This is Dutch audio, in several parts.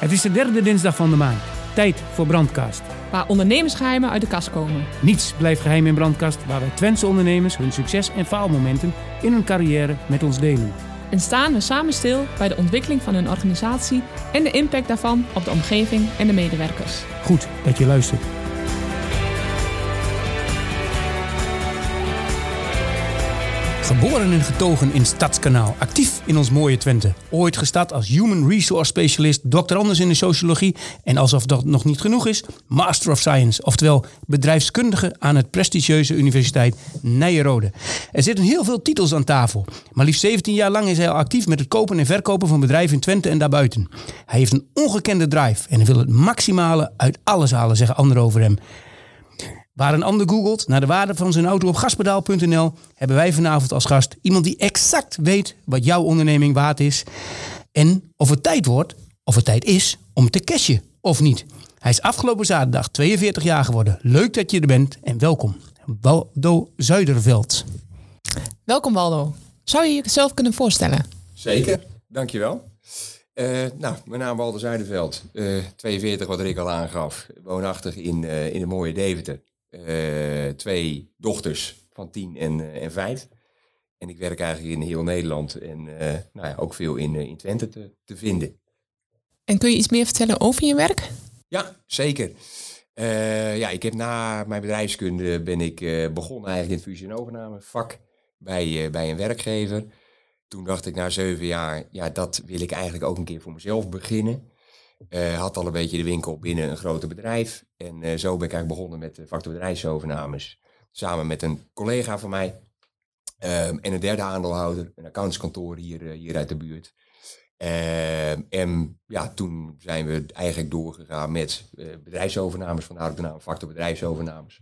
Het is de derde dinsdag van de maand. Tijd voor Brandkast. Waar ondernemersgeheimen uit de kast komen. Niets blijft geheim in Brandkast, waar wij Twentse ondernemers hun succes en faalmomenten in hun carrière met ons delen. En staan we samen stil bij de ontwikkeling van hun organisatie en de impact daarvan op de omgeving en de medewerkers. Goed dat je luistert. Geboren en getogen in Stadskanaal, actief in ons mooie Twente. Ooit gestart als Human Resource Specialist, doctor anders in de sociologie en alsof dat nog niet genoeg is, Master of Science, oftewel bedrijfskundige aan het prestigieuze Universiteit Nijenrode. Er zitten heel veel titels aan tafel, maar liefst 17 jaar lang is hij al actief met het kopen en verkopen van bedrijven in Twente en daarbuiten. Hij heeft een ongekende drive en wil het maximale uit alles halen, zeggen anderen over hem. Waar een ander googelt naar de waarde van zijn auto op gaspedaal.nl, hebben wij vanavond als gast iemand die exact weet wat jouw onderneming waard is. En of het tijd wordt, of het tijd is om te cashen of niet. Hij is afgelopen zaterdag 42 jaar geworden. Leuk dat je er bent en welkom. Waldo Zuiderveld. Welkom Waldo. Zou je jezelf kunnen voorstellen? Zeker, dankjewel. Uh, nou, mijn naam is Waldo Zuiderveld, uh, 42 wat Rick al aangaf, woonachtig in, uh, in de mooie Deventer. Uh, twee dochters van tien en, uh, en vijf. En ik werk eigenlijk in heel Nederland en uh, nou ja, ook veel in, in Twente te, te vinden. En kun je iets meer vertellen over je werk? Ja, zeker. ja, ik heb na mijn bedrijfskunde ben ik begonnen eigenlijk in het fusie- en overname vak bij, bij een werkgever. Toen dacht ik na zeven jaar, ja, dat wil ik eigenlijk ook een keer voor mezelf beginnen. Uh, had al een beetje de winkel binnen een groter bedrijf. En uh, zo ben ik eigenlijk begonnen met de factor bedrijfsovernames. Samen met een collega van mij. Um, en een derde aandeelhouder, een accountskantoor hier, uh, hier uit de buurt. Um, en ja, toen zijn we eigenlijk doorgegaan met bedrijfsovernames. Vandaar ook de naam factor bedrijfsovernames.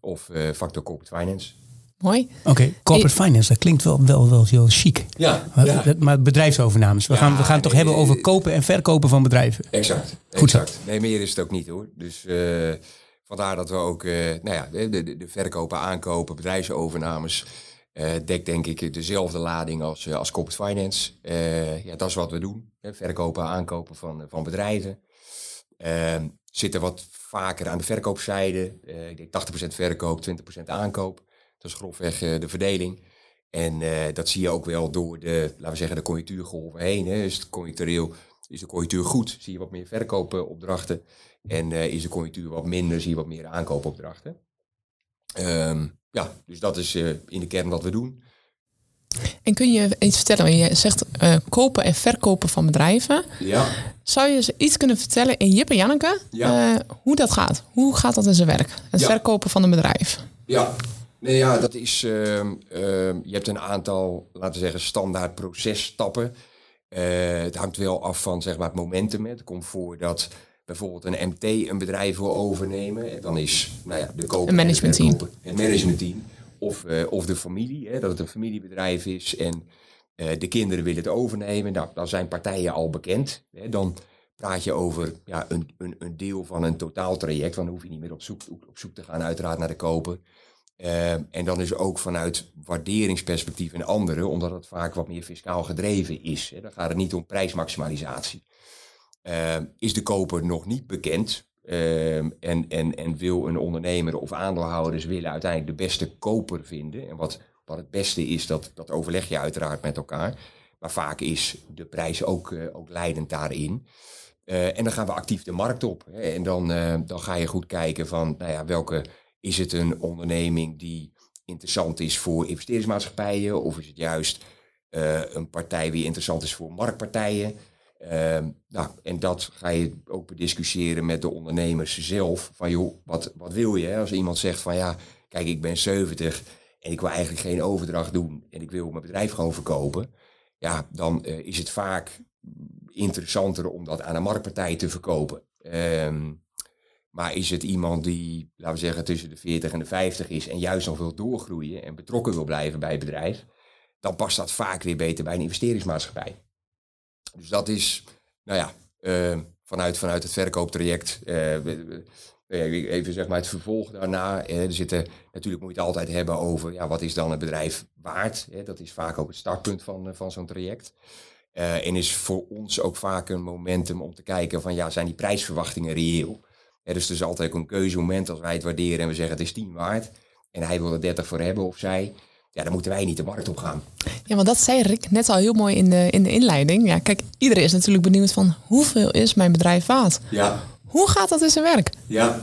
Of factor corporate finance. Mooi. Oké, okay, corporate finance, dat klinkt wel, wel, wel heel chic. Ja, maar, ja. maar bedrijfsovernames, we Ja, gaan, we gaan het toch nee, hebben over kopen en verkopen van bedrijven. Exact. Goed zo. exact. Nee, meer is het ook niet hoor. Dus eh, vandaar dat we ook eh, nou ja, de, de, de verkopen, aankopen, bedrijfsovernames. eh dekt denk ik dezelfde lading als, eh, als corporate finance. Eh, ja, dat is wat we doen. Hè, verkopen, aankopen van, van bedrijven. Ehm, zitten wat vaker aan de verkoopzijde. Eh, ik denk 80% verkoop, 20% aankoop. Dat is grofweg eh, de verdeling. En eh, dat zie je ook wel door de, laten we zeggen, de conjunctuurgolven heen. Hè. Is het conjunctureel, is de conjunctuur goed, zie je wat meer verkoopopdrachten. En eh, is de conjunctuur wat minder, zie je wat meer aankoopopdrachten. Ehm, ja, dus dat is in de kern wat we doen. En kun je iets vertellen? Je zegt kopen en verkopen van bedrijven. Ja. Zou je eens iets kunnen vertellen in Jip en Janneke Ja. hoe dat gaat? Hoe gaat dat in zijn werk? Het Ja. verkopen van een bedrijf. Ja, nee, ja dat is. ehm, ehm, je hebt een aantal, laten we zeggen, standaard processtappen. Eh, het hangt wel af van zeg maar, het momentum. hè. Het komt voor dat bijvoorbeeld een MT een bedrijf wil overnemen. En dan is nou ja, de koper Een managementteam. Het managementteam. Of, eh, of de familie, hè, dat het een familiebedrijf is en eh, de kinderen willen het overnemen. Nou, dan zijn partijen al bekend. Hè. Dan praat je over ja, een, een, een deel van een totaaltraject. Want dan hoef je niet meer op zoek, op zoek te gaan uiteraard naar de koper. Eh, en dan is ook vanuit waarderingsperspectief een andere, omdat het vaak wat meer fiscaal gedreven is. Hè. Dan gaat het niet om prijsmaximalisatie. Eh, is de koper nog niet bekend eh, en, en, en wil een ondernemer of aandeelhouders willen uiteindelijk de beste koper vinden. En wat, wat het beste is, dat, dat overleg je uiteraard met elkaar. Maar vaak is de prijs ook, eh, ook leidend daarin. Eh, en dan gaan we actief de markt op. Hè. En dan, eh, dan ga je goed kijken van nou ja, welke is het een onderneming die interessant is voor investeringsmaatschappijen? Of is het juist eh, een partij die interessant is voor marktpartijen? Ehm, nou, en dat ga je ook bediscussiëren met de ondernemers zelf. Van joh, wat, wat wil je? Als iemand zegt van ja, kijk, ik ben 70 en ik wil eigenlijk geen overdracht doen en ik wil mijn bedrijf gewoon verkopen. Ja, dan eh, is het vaak interessanter om dat aan een marktpartij te verkopen. Ehm, maar is het iemand die, laten we zeggen, tussen de 40 en de 50 is en juist nog wil doorgroeien en betrokken wil blijven bij het bedrijf, dan past dat vaak weer beter bij een investeringsmaatschappij. Dus dat is, nou ja, eh, vanuit, vanuit het verkooptraject, eh, eh, even zeg maar het vervolg daarna. er zitten, natuurlijk moet je het altijd hebben over, ja, wat is dan het bedrijf waard? Dat is vaak ook het startpunt van, eh, van zo'n traject. En is voor ons ook vaak een momentum om te kijken van ja, zijn die prijsverwachtingen reëel? Dus er is altijd ook een keuzemoment als wij het waarderen en we zeggen het is 10 waard. En hij wil er 30 voor hebben of zij. Ja, dan moeten wij niet de markt op gaan. Ja, want dat zei Rick net al heel mooi in de, in de inleiding. Ja, kijk, iedereen is natuurlijk benieuwd van hoeveel is mijn bedrijf waard? Ja. Hoe gaat dat in zijn werk? Ja,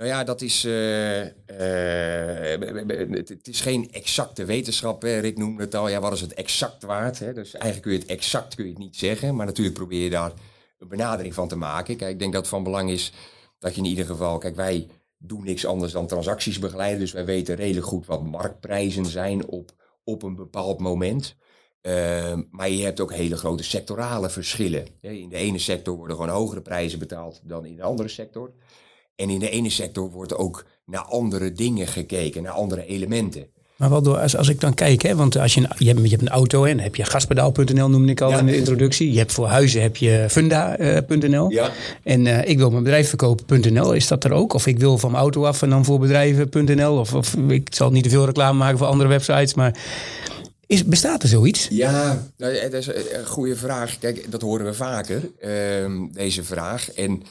nou ja, dat is. Uh, uh, het is geen exacte wetenschap. Hè. Rick noemde het al. Ja, wat is het exact waard? Hè? Dus eigenlijk kun je het exact kun je het niet zeggen. Maar natuurlijk probeer je daar een benadering van te maken. Kijk, ik denk dat het van belang is dat je in ieder geval. Kijk, wij doen niks anders dan transacties begeleiden. Dus wij weten redelijk goed wat marktprijzen zijn op, op een bepaald moment. Uh, maar je hebt ook hele grote sectorale verschillen. In de ene sector worden gewoon hogere prijzen betaald dan in de andere sector. En in de ene sector wordt ook naar andere dingen gekeken, naar andere elementen. Maar wat door, als, als ik dan kijk, hè, want als je, een, je, hebt, je hebt een auto en heb je gaspedaal.nl noemde ik al in de introductie. Je hebt voor huizen heb je funda.nl. ja. En uh, ik wil mijn bedrijf verkopen.nl, is dat er ook? Of ik wil van mijn auto af en dan voor bedrijven.nl. Of, of ik zal niet te veel reclame maken voor andere websites, maar is, bestaat er zoiets? Ja, nou, dat is een goede vraag. Kijk, dat horen we vaker, uh, deze vraag. En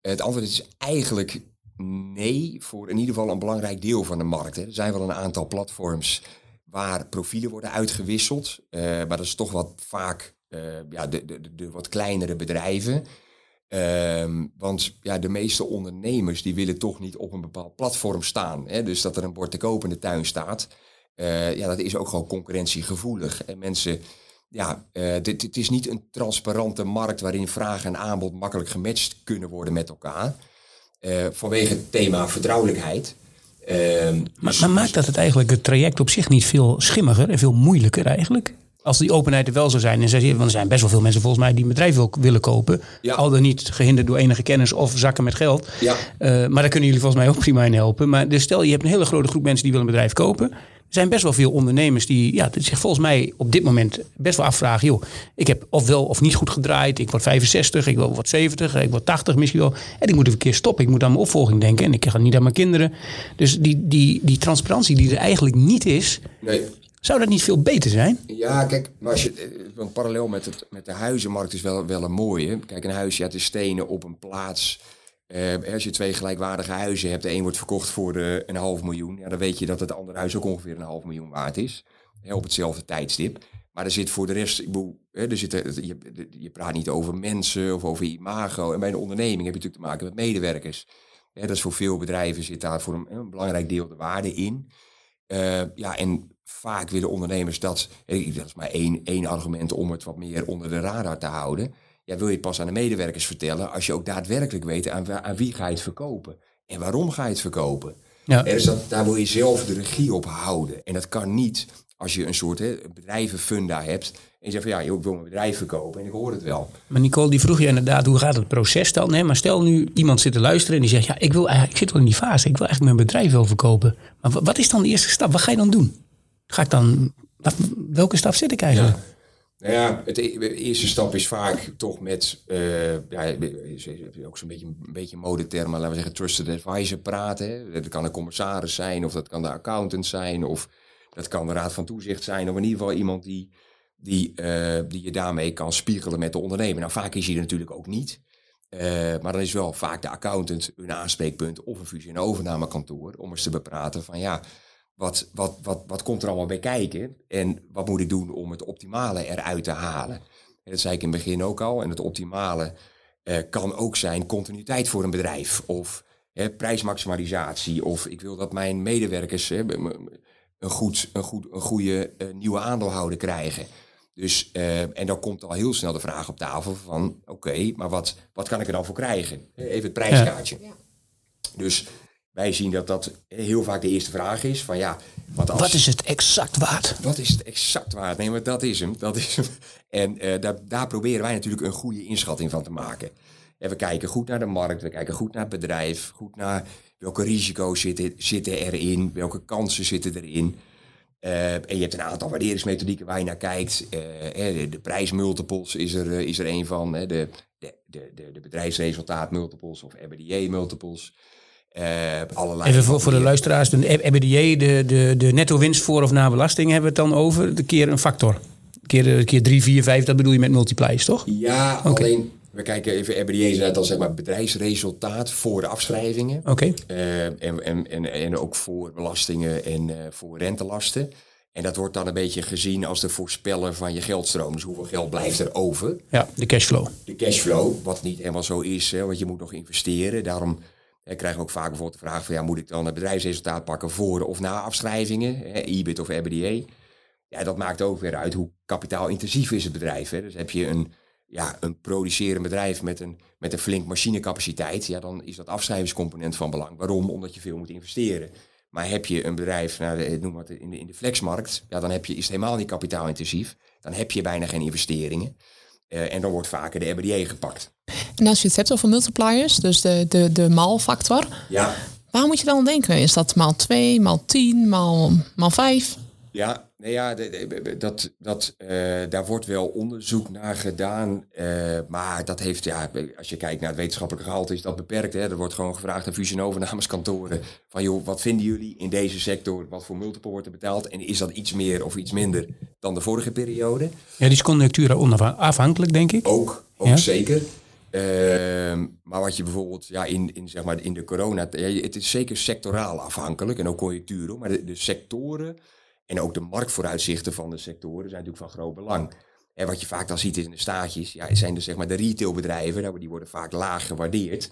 het antwoord is eigenlijk nee, voor in ieder geval een belangrijk deel van de markt. Hè. Er zijn wel een aantal platforms waar profielen worden uitgewisseld, uh, maar dat is toch wat vaak uh, ja, de, de, de, wat kleinere bedrijven. Um, want ja, de meeste ondernemers die willen toch niet op een bepaald platform staan. Hè? Dus dat er een bord te koop in de tuin staat. Uh, ja, dat is ook gewoon concurrentiegevoelig. En mensen ja, dit, het is niet een transparante markt waarin vraag en aanbod makkelijk gematcht kunnen worden met elkaar. Uh, vanwege het thema vertrouwelijkheid. Uh, maar, maar, maakt dat het eigenlijk het traject op zich niet veel schimmiger en veel moeilijker eigenlijk? Als die openheid er wel zou zijn, en zij, want er zijn best wel veel mensen volgens mij die een bedrijf wil, willen kopen, ja. al dan niet gehinderd door enige kennis of zakken met geld. Ja. Uh, maar daar kunnen jullie volgens mij ook prima in helpen. Maar dus stel je hebt een hele grote groep mensen die willen een bedrijf kopen. Er zijn best wel veel ondernemers die ja, zich volgens mij op dit moment best wel afvragen. Joh, ik heb of wel of niet goed gedraaid. Ik word 65, ik word 70, ik word 80 misschien wel. En ik moet een keer stoppen. Ik moet aan mijn opvolging denken. En ik ga niet aan mijn kinderen. Dus die, die, die transparantie die er eigenlijk niet is. Nee. Zou dat niet veel beter zijn? Ja, kijk, maar als je, een parallel met, het, met de huizenmarkt is wel, wel een mooie. Kijk, een huis, ja, is stenen op een plaats uh, als je twee gelijkwaardige huizen hebt, de een wordt verkocht voor uh, een half miljoen, ja, dan weet je dat het andere huis ook ongeveer een half miljoen waard is. Hè, op hetzelfde tijdstip. Maar er zit voor de rest, ik bedoel, hè, er zit, je, je praat niet over mensen of over imago. En bij een onderneming heb je natuurlijk te maken met medewerkers. Dat is voor veel bedrijven zit daar voor een, belangrijk deel de waarde in. Ja, en vaak willen ondernemers dat, dat is maar één, één argument om het wat meer onder de radar te houden ja, wil je het pas aan de medewerkers vertellen als je ook daadwerkelijk weet aan, aan wie ga je het verkopen en waarom ga je het verkopen. Ja. Dus dat, daar wil je zelf de regie op houden. En dat kan niet als je een soort hè, bedrijvenfunda hebt. En je zegt van ja, ik wil mijn bedrijf verkopen en ik hoor het wel. Maar Nicole, die vroeg je inderdaad, hoe gaat het proces dan? Hè? Maar stel nu iemand zit te luisteren en die zegt, ja, ik, wil eigenlijk, ik zit wel in die fase, ik wil eigenlijk mijn bedrijf wel verkopen. Maar wat is dan de eerste stap? Wat ga je dan doen? Ga ik dan, welke stap zit ik eigenlijk? Nou ja, het e-, eerste stap is vaak toch met, uh, ja, ook zo'n beetje, een beetje modetermen, laten we zeggen, trusted advisor praten. Dat kan een commissaris zijn, of dat kan de accountant zijn, of dat kan de raad van toezicht zijn, of in ieder geval iemand die, die, uh, die je daarmee kan spiegelen met de ondernemer. Nou, vaak is hij er natuurlijk ook niet. Uh, maar dan is wel vaak de accountant een aanspreekpunt of een fusie- en overnamekantoor om eens te bepraten van ja, wat, wat, wat, wat komt er allemaal bij kijken? En wat moet ik doen om het optimale eruit te halen? En dat zei ik in het begin ook al. En het optimale eh, kan ook zijn continuïteit voor een bedrijf. Of hè, prijsmaximalisatie. Of ik wil dat mijn medewerkers hè, een, goed, een, goed, een goede uh, nieuwe aandeelhouder krijgen. Dus, uh, en dan komt al heel snel de vraag op tafel van... oké, maar wat, wat kan ik er dan voor krijgen? Even het prijskaartje. Ja. Dus wij zien dat dat heel vaak de eerste vraag is. Van ja, wat, als, wat is het exact waard? Wat is het exact waard? Nee, maar dat is hem. Dat is hem. En uh, daar, daar proberen wij natuurlijk een goede inschatting van te maken. En we kijken goed naar de markt, we kijken goed naar het bedrijf, goed naar welke risico's zitten, zitten erin, welke kansen zitten erin. Uh, en je hebt een aantal waarderingsmethodieken waar je naar kijkt. Uh, de, de prijsmultiples is er, is er een van. de, de, de, de bedrijfsresultaatmultiples of EBITDA-multiples. Uh, allerlei Even voor, voor de luisteraars, de EBITDA, de, de, de netto winst voor of na belasting hebben we het dan over, de keer een factor. Keer, keer drie, vier, vijf, dat bedoel je met multipliers, toch? Ja, alleen we kijken even RBDA is dan zeg maar bedrijfsresultaat voor de afschrijvingen. Oké. Eh, en, en, en, en ook voor belastingen en eh, voor rentelasten. En dat wordt dan een beetje gezien als de voorspeller van je geldstroom. Dus hoeveel geld blijft er over? Ja, de cashflow. De cashflow, wat niet helemaal zo is, hè, want je moet nog investeren. Daarom krijgen we ook vaak bijvoorbeeld de vraag van... ja, moet ik dan het bedrijfsresultaat pakken voor of na afschrijvingen? EBIT of RBDA? Ja, dat maakt ook weer uit hoe kapitaalintensief is het bedrijf. Hè. Dus heb je een ja, een producerend bedrijf met een, met een flink machinecapaciteit, ja, dan is dat afschrijvingscomponent van belang. Waarom? Omdat je veel moet investeren. Maar heb je een bedrijf, nou, noem maar in de, in de flexmarkt, ja, dan heb je, is het helemaal niet kapitaalintensief. Dan heb je bijna geen investeringen. Uh, en dan wordt vaker de RBDA gepakt. En als je het hebt over multipliers, dus de, de, de maalfactor. Ja. Waar moet je dan denken? Is dat maal 2, maal 10, maal, maal 5? Ja, Nee, ja, dat, dat, uh, daar wordt wel onderzoek naar gedaan. Uh, maar dat heeft, ja, als je kijkt naar het wetenschappelijke gehalte, is dat beperkt. Hè? Er wordt gewoon gevraagd aan fusie-overnameskantoren. Van joh, wat vinden jullie in deze sector? Wat voor multiple wordt er betaald? En is dat iets meer of iets minder dan de vorige periode? Ja, die is conjunctuur afhankelijk, denk ik. Ook, ook zeker. Uh, maar wat je bijvoorbeeld ja, in, in, zeg maar, in de corona... Het is zeker sectoraal afhankelijk en ook conjunctuur. Maar de, de sectoren en ook de marktvooruitzichten van de sectoren zijn natuurlijk van groot belang. En wat je vaak dan ziet in de staatjes, ja, zijn dus zeg maar de retailbedrijven, nou, die worden vaak laag gewaardeerd.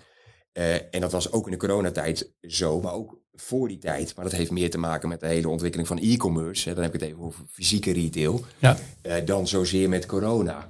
Uh, en dat was ook in de coronatijd zo, maar ook voor die tijd. Maar dat heeft meer te maken met de hele ontwikkeling van e-commerce. Dan heb ik het even over fysieke retail. Ja. Uh, dan zozeer met corona.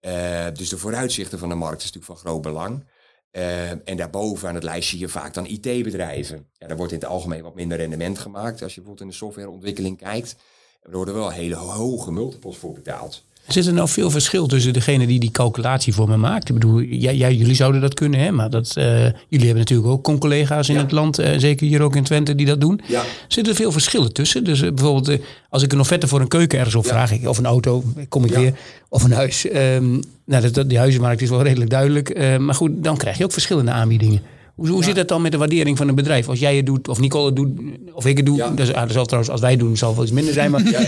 Uh, dus de vooruitzichten van de markt is natuurlijk van groot belang. Uh, en daarboven aan het lijstje zie je vaak dan IT-bedrijven. Ja, daar wordt in het algemeen wat minder rendement gemaakt. Als je bijvoorbeeld in de softwareontwikkeling kijkt. Er worden wel hele hoge multiples voor betaald. Zit er nou veel verschil tussen degene die die calculatie voor me maakt? Ik bedoel, jullie zouden dat kunnen, hè? maar dat, uh, jullie hebben natuurlijk ook con-collega's in het land, uh, zeker hier ook in Twente, die dat doen. Ja. Zitten er veel verschillen tussen? Dus uh, bijvoorbeeld, als ik een offerte voor een keuken ergens op vraag, ik, of een auto, kom ik weer, of een huis. Um, nou, dat, dat, die huizenmarkt is wel redelijk duidelijk. maar goed, dan krijg je ook verschillende aanbiedingen. Hoe, hoe zit dat dan met de waardering van een bedrijf? Als jij het doet, of Nicole het doet, of ik het doe. Ja. Dus, ah, dat zal trouwens, als wij het doen, zal wel iets minder zijn. Maar ja.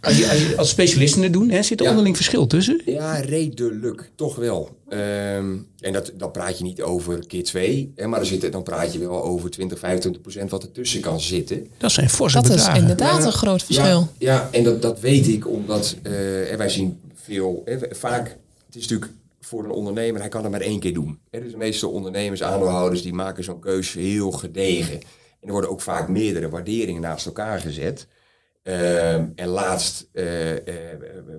als, je, als, als, specialisten het doen, hè, zit er onderling verschil tussen? Ja, redelijk. Toch wel. Um, en dat, dat praat je niet over keer twee. Hè, maar dan, zit, dan praat je wel over 20, 25 procent wat ertussen kan zitten. Dat zijn forse Dat is inderdaad een groot verschil. Ja, en dat, dat weet ik omdat uh, wij zien veel... Hè, vaak, het is natuurlijk voor een ondernemer, hij kan het maar één keer doen. Dus de meeste ondernemers, aandeelhouders, die maken zo'n keuze heel gedegen. En er worden ook vaak meerdere waarderingen naast elkaar gezet. Uh, en laatst uh, uh,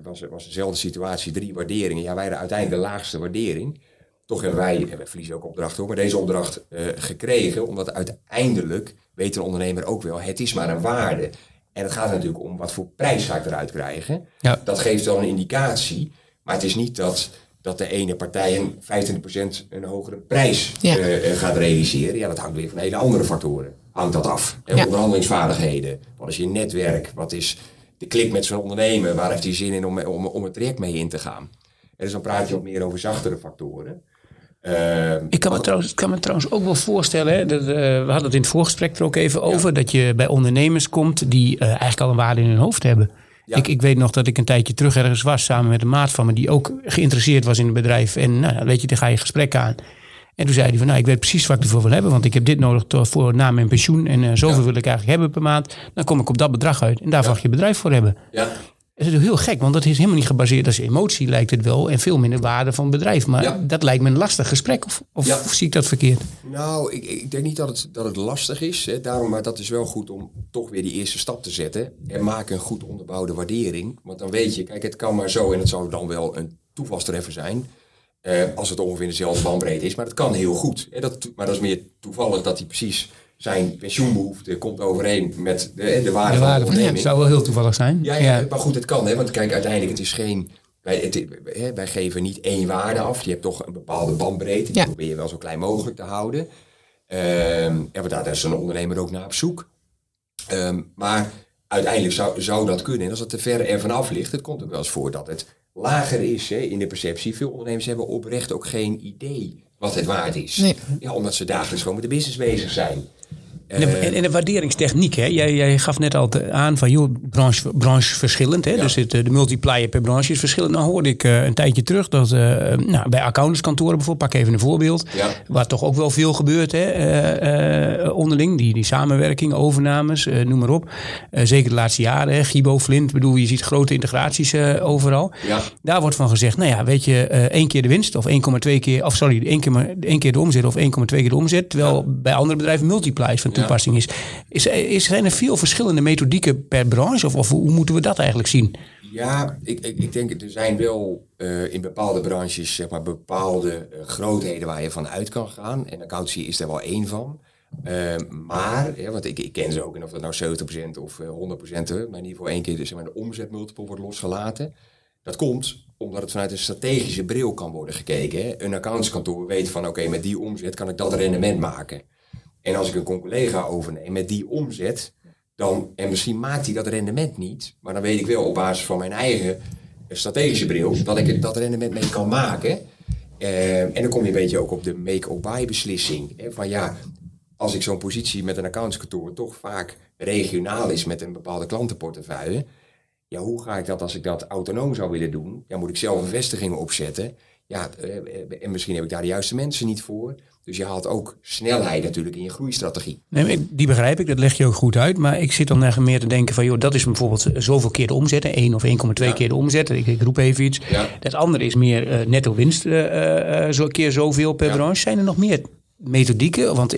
was, was dezelfde situatie, drie waarderingen. Ja, wij hadden uiteindelijk de laagste waardering. Toch hebben wij, we verliezen ook opdracht hoor, maar deze opdracht gekregen. Omdat uiteindelijk weet een ondernemer ook wel, het is maar een waarde. En het gaat natuurlijk om wat voor prijs ga ik eruit krijgen. Ja. Dat geeft wel een indicatie. Maar het is niet dat dat de ene partij een 25% een hogere prijs ja. uh, gaat realiseren. Ja, dat hangt weer van hele andere factoren. Hangt dat af. En ja. onderhandelingsvaardigheden. Wat is je netwerk? Wat is de klik met zo'n ondernemer? Waar heeft hij zin in om, om, om het traject mee in te gaan? En dus dan praat je ook meer over zachtere factoren. Uh, ik kan me, trouwens, kan me trouwens ook wel voorstellen, hè, dat, uh, we hadden het in het voorgesprek er ook even over, dat je bij ondernemers komt die uh, eigenlijk al een waarde in hun hoofd hebben. Ik, ik weet nog dat ik een tijdje terug ergens was samen met een maat van me die ook geïnteresseerd was in het bedrijf. En nou, weet je, daar ga je gesprek aan. En toen zei hij van, nou, ik weet precies wat ik ervoor wil hebben, want ik heb dit nodig voor na mijn pensioen en uh, zoveel wil ik eigenlijk hebben per maand. Dan kom ik op dat bedrag uit en daar mag je bedrijf voor hebben. Ja. Is heel gek, want dat is helemaal niet gebaseerd als emotie, lijkt het wel. En veel minder waarde van het bedrijf. Maar dat lijkt me een lastig gesprek. Of, of, zie ik dat verkeerd? Nou, ik, ik, denk niet dat het, dat het lastig is. Hè. Daarom, maar dat is wel goed om toch weer die eerste stap te zetten. En maak een goed onderbouwde waardering. Want dan weet je, kijk, het kan maar zo. En het zou dan wel een toevalstreffer zijn. Eh, als het ongeveer dezelfde bandbreedte is. Maar dat kan heel goed. Hè. Dat, maar dat is meer toevallig dat hij precies zijn pensioenbehoefte komt overeen met de, de waarde, de waarde van de onderneming. Ja, zou wel heel toevallig zijn. Ja, ja, maar goed, het kan. Hè, want kijk, uiteindelijk, het is geen... Wij, het, hè, wij geven niet één waarde af. Je hebt toch een bepaalde bandbreedte. Die probeer je wel zo klein mogelijk te houden. Um, en daar is een ondernemer ook naar op zoek. Um, maar uiteindelijk zou, zou dat kunnen. En als het te ver ervan af ligt, het komt ook wel eens voor dat het lager is hè, in de perceptie. Veel ondernemers hebben oprecht ook geen idee wat het waard is. Nee. Ja, omdat ze dagelijks gewoon met de business bezig zijn. En de, en- de waarderingstechniek, hè? Jij, jij gaf net al aan van joh, branche, branche verschillend. Hè? Ja. Dus het, eh, de multiplier per branche is verschillend. Nou hoorde ik eh, een tijdje terug dat eh, nou, bij accountantskantoren bijvoorbeeld, pak even een voorbeeld, Ja. waar toch ook wel veel gebeurt hè? eh, eh, onderling. Die, die samenwerking, overnames, eh, noem maar op. Eh, zeker de laatste jaren, hè? Gibo, Flint, bedoel, je ziet grote integraties eh, overal. Ja. Daar wordt van gezegd, nou ja, weet je, eh, één keer de winst of 1,2 keer, of sorry, één keer, maar- één keer de omzet of 1,2 keer de omzet. Terwijl bij andere bedrijven multipliers van. Is. is. Is zijn er veel verschillende methodieken per branche? Of, of hoe moeten we dat eigenlijk zien? Ja, ik, ik, denk er zijn wel eh, in bepaalde branches zeg maar, bepaalde eh, grootheden waar je van uit kan gaan. En accountancy is er wel één van. Eh, maar, ja, want ik, ik ken ze ook, en of dat nou 70% of eh, 100%, hè, maar in ieder geval één keer dus, maar, de omzetmultiple wordt losgelaten. Dat komt omdat het vanuit een strategische bril kan worden gekeken. Een accountantskantoor weet van oké, met die omzet kan ik dat rendement maken. En als ik een collega overneem met die omzet, dan, en misschien maakt hij dat rendement niet, maar dan weet ik wel op basis van mijn eigen strategische bril dat ik dat rendement mee kan maken. Eh, en dan kom je een beetje ook op de make-or-buy beslissing. Van ja, als ik zo'n positie met een accountskantoor toch vaak regionaal is met een bepaalde klantenportefeuille. Ja, hoe ga ik dat als ik dat autonoom zou willen doen? Ja, moet ik zelf een vestiging opzetten? Ja, eh, eh, en misschien heb ik daar de juiste mensen niet voor. Dus je haalt ook snelheid natuurlijk in je groeistrategie. Nee, die begrijp ik, dat leg je ook goed uit. Maar ik zit dan echt meer te denken van, joh, dat is bijvoorbeeld zoveel keer de omzet. hè, 1 of 1,2 Ja. keer de omzet. Ik, ik roep even iets. Ja. Het andere is meer eh, netto winst, eh, zo keer zoveel per Ja. branche. Zijn er nog meer methodieken? Want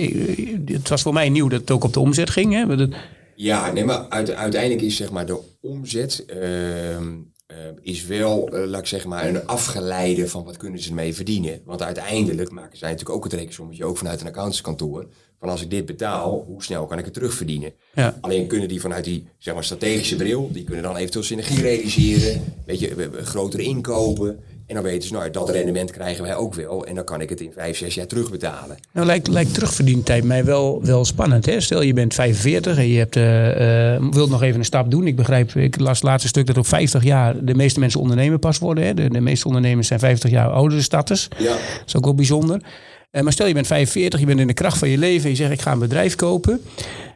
het was voor mij nieuw dat het ook op de omzet ging. Hè? Dat- Ja, nee, maar uite- uiteindelijk is zeg maar de omzet eh, is wel, eh, laat ik zeggen maar, een afgeleide van wat kunnen ze ermee verdienen. Want uiteindelijk maken zij natuurlijk ook het rekensommetje, ook vanuit een accountantskantoor. Van als ik dit betaal, hoe snel kan ik het terugverdienen? Ja. Alleen kunnen die vanuit die zeg maar, strategische bril, die kunnen dan eventueel synergie realiseren, weet je, grotere inkopen. En dan weten ze, nou, dat rendement krijgen wij ook wel. En dan kan ik het in vijf, zes jaar terugbetalen. Nou, lijkt, lijkt terugverdientijd mij wel, wel spannend. Hè? Stel, je bent 45 en je hebt, eh, wilt nog even een stap doen. Ik begrijp, ik las het laatste stuk dat op 50 jaar de meeste mensen ondernemer pas worden. Hè? De, de meeste ondernemers zijn 50 jaar oudere starters. Ja. Dat is ook wel bijzonder. Eh, maar stel, je bent 45, je bent in de kracht van je leven en je zegt, ik ga een bedrijf kopen.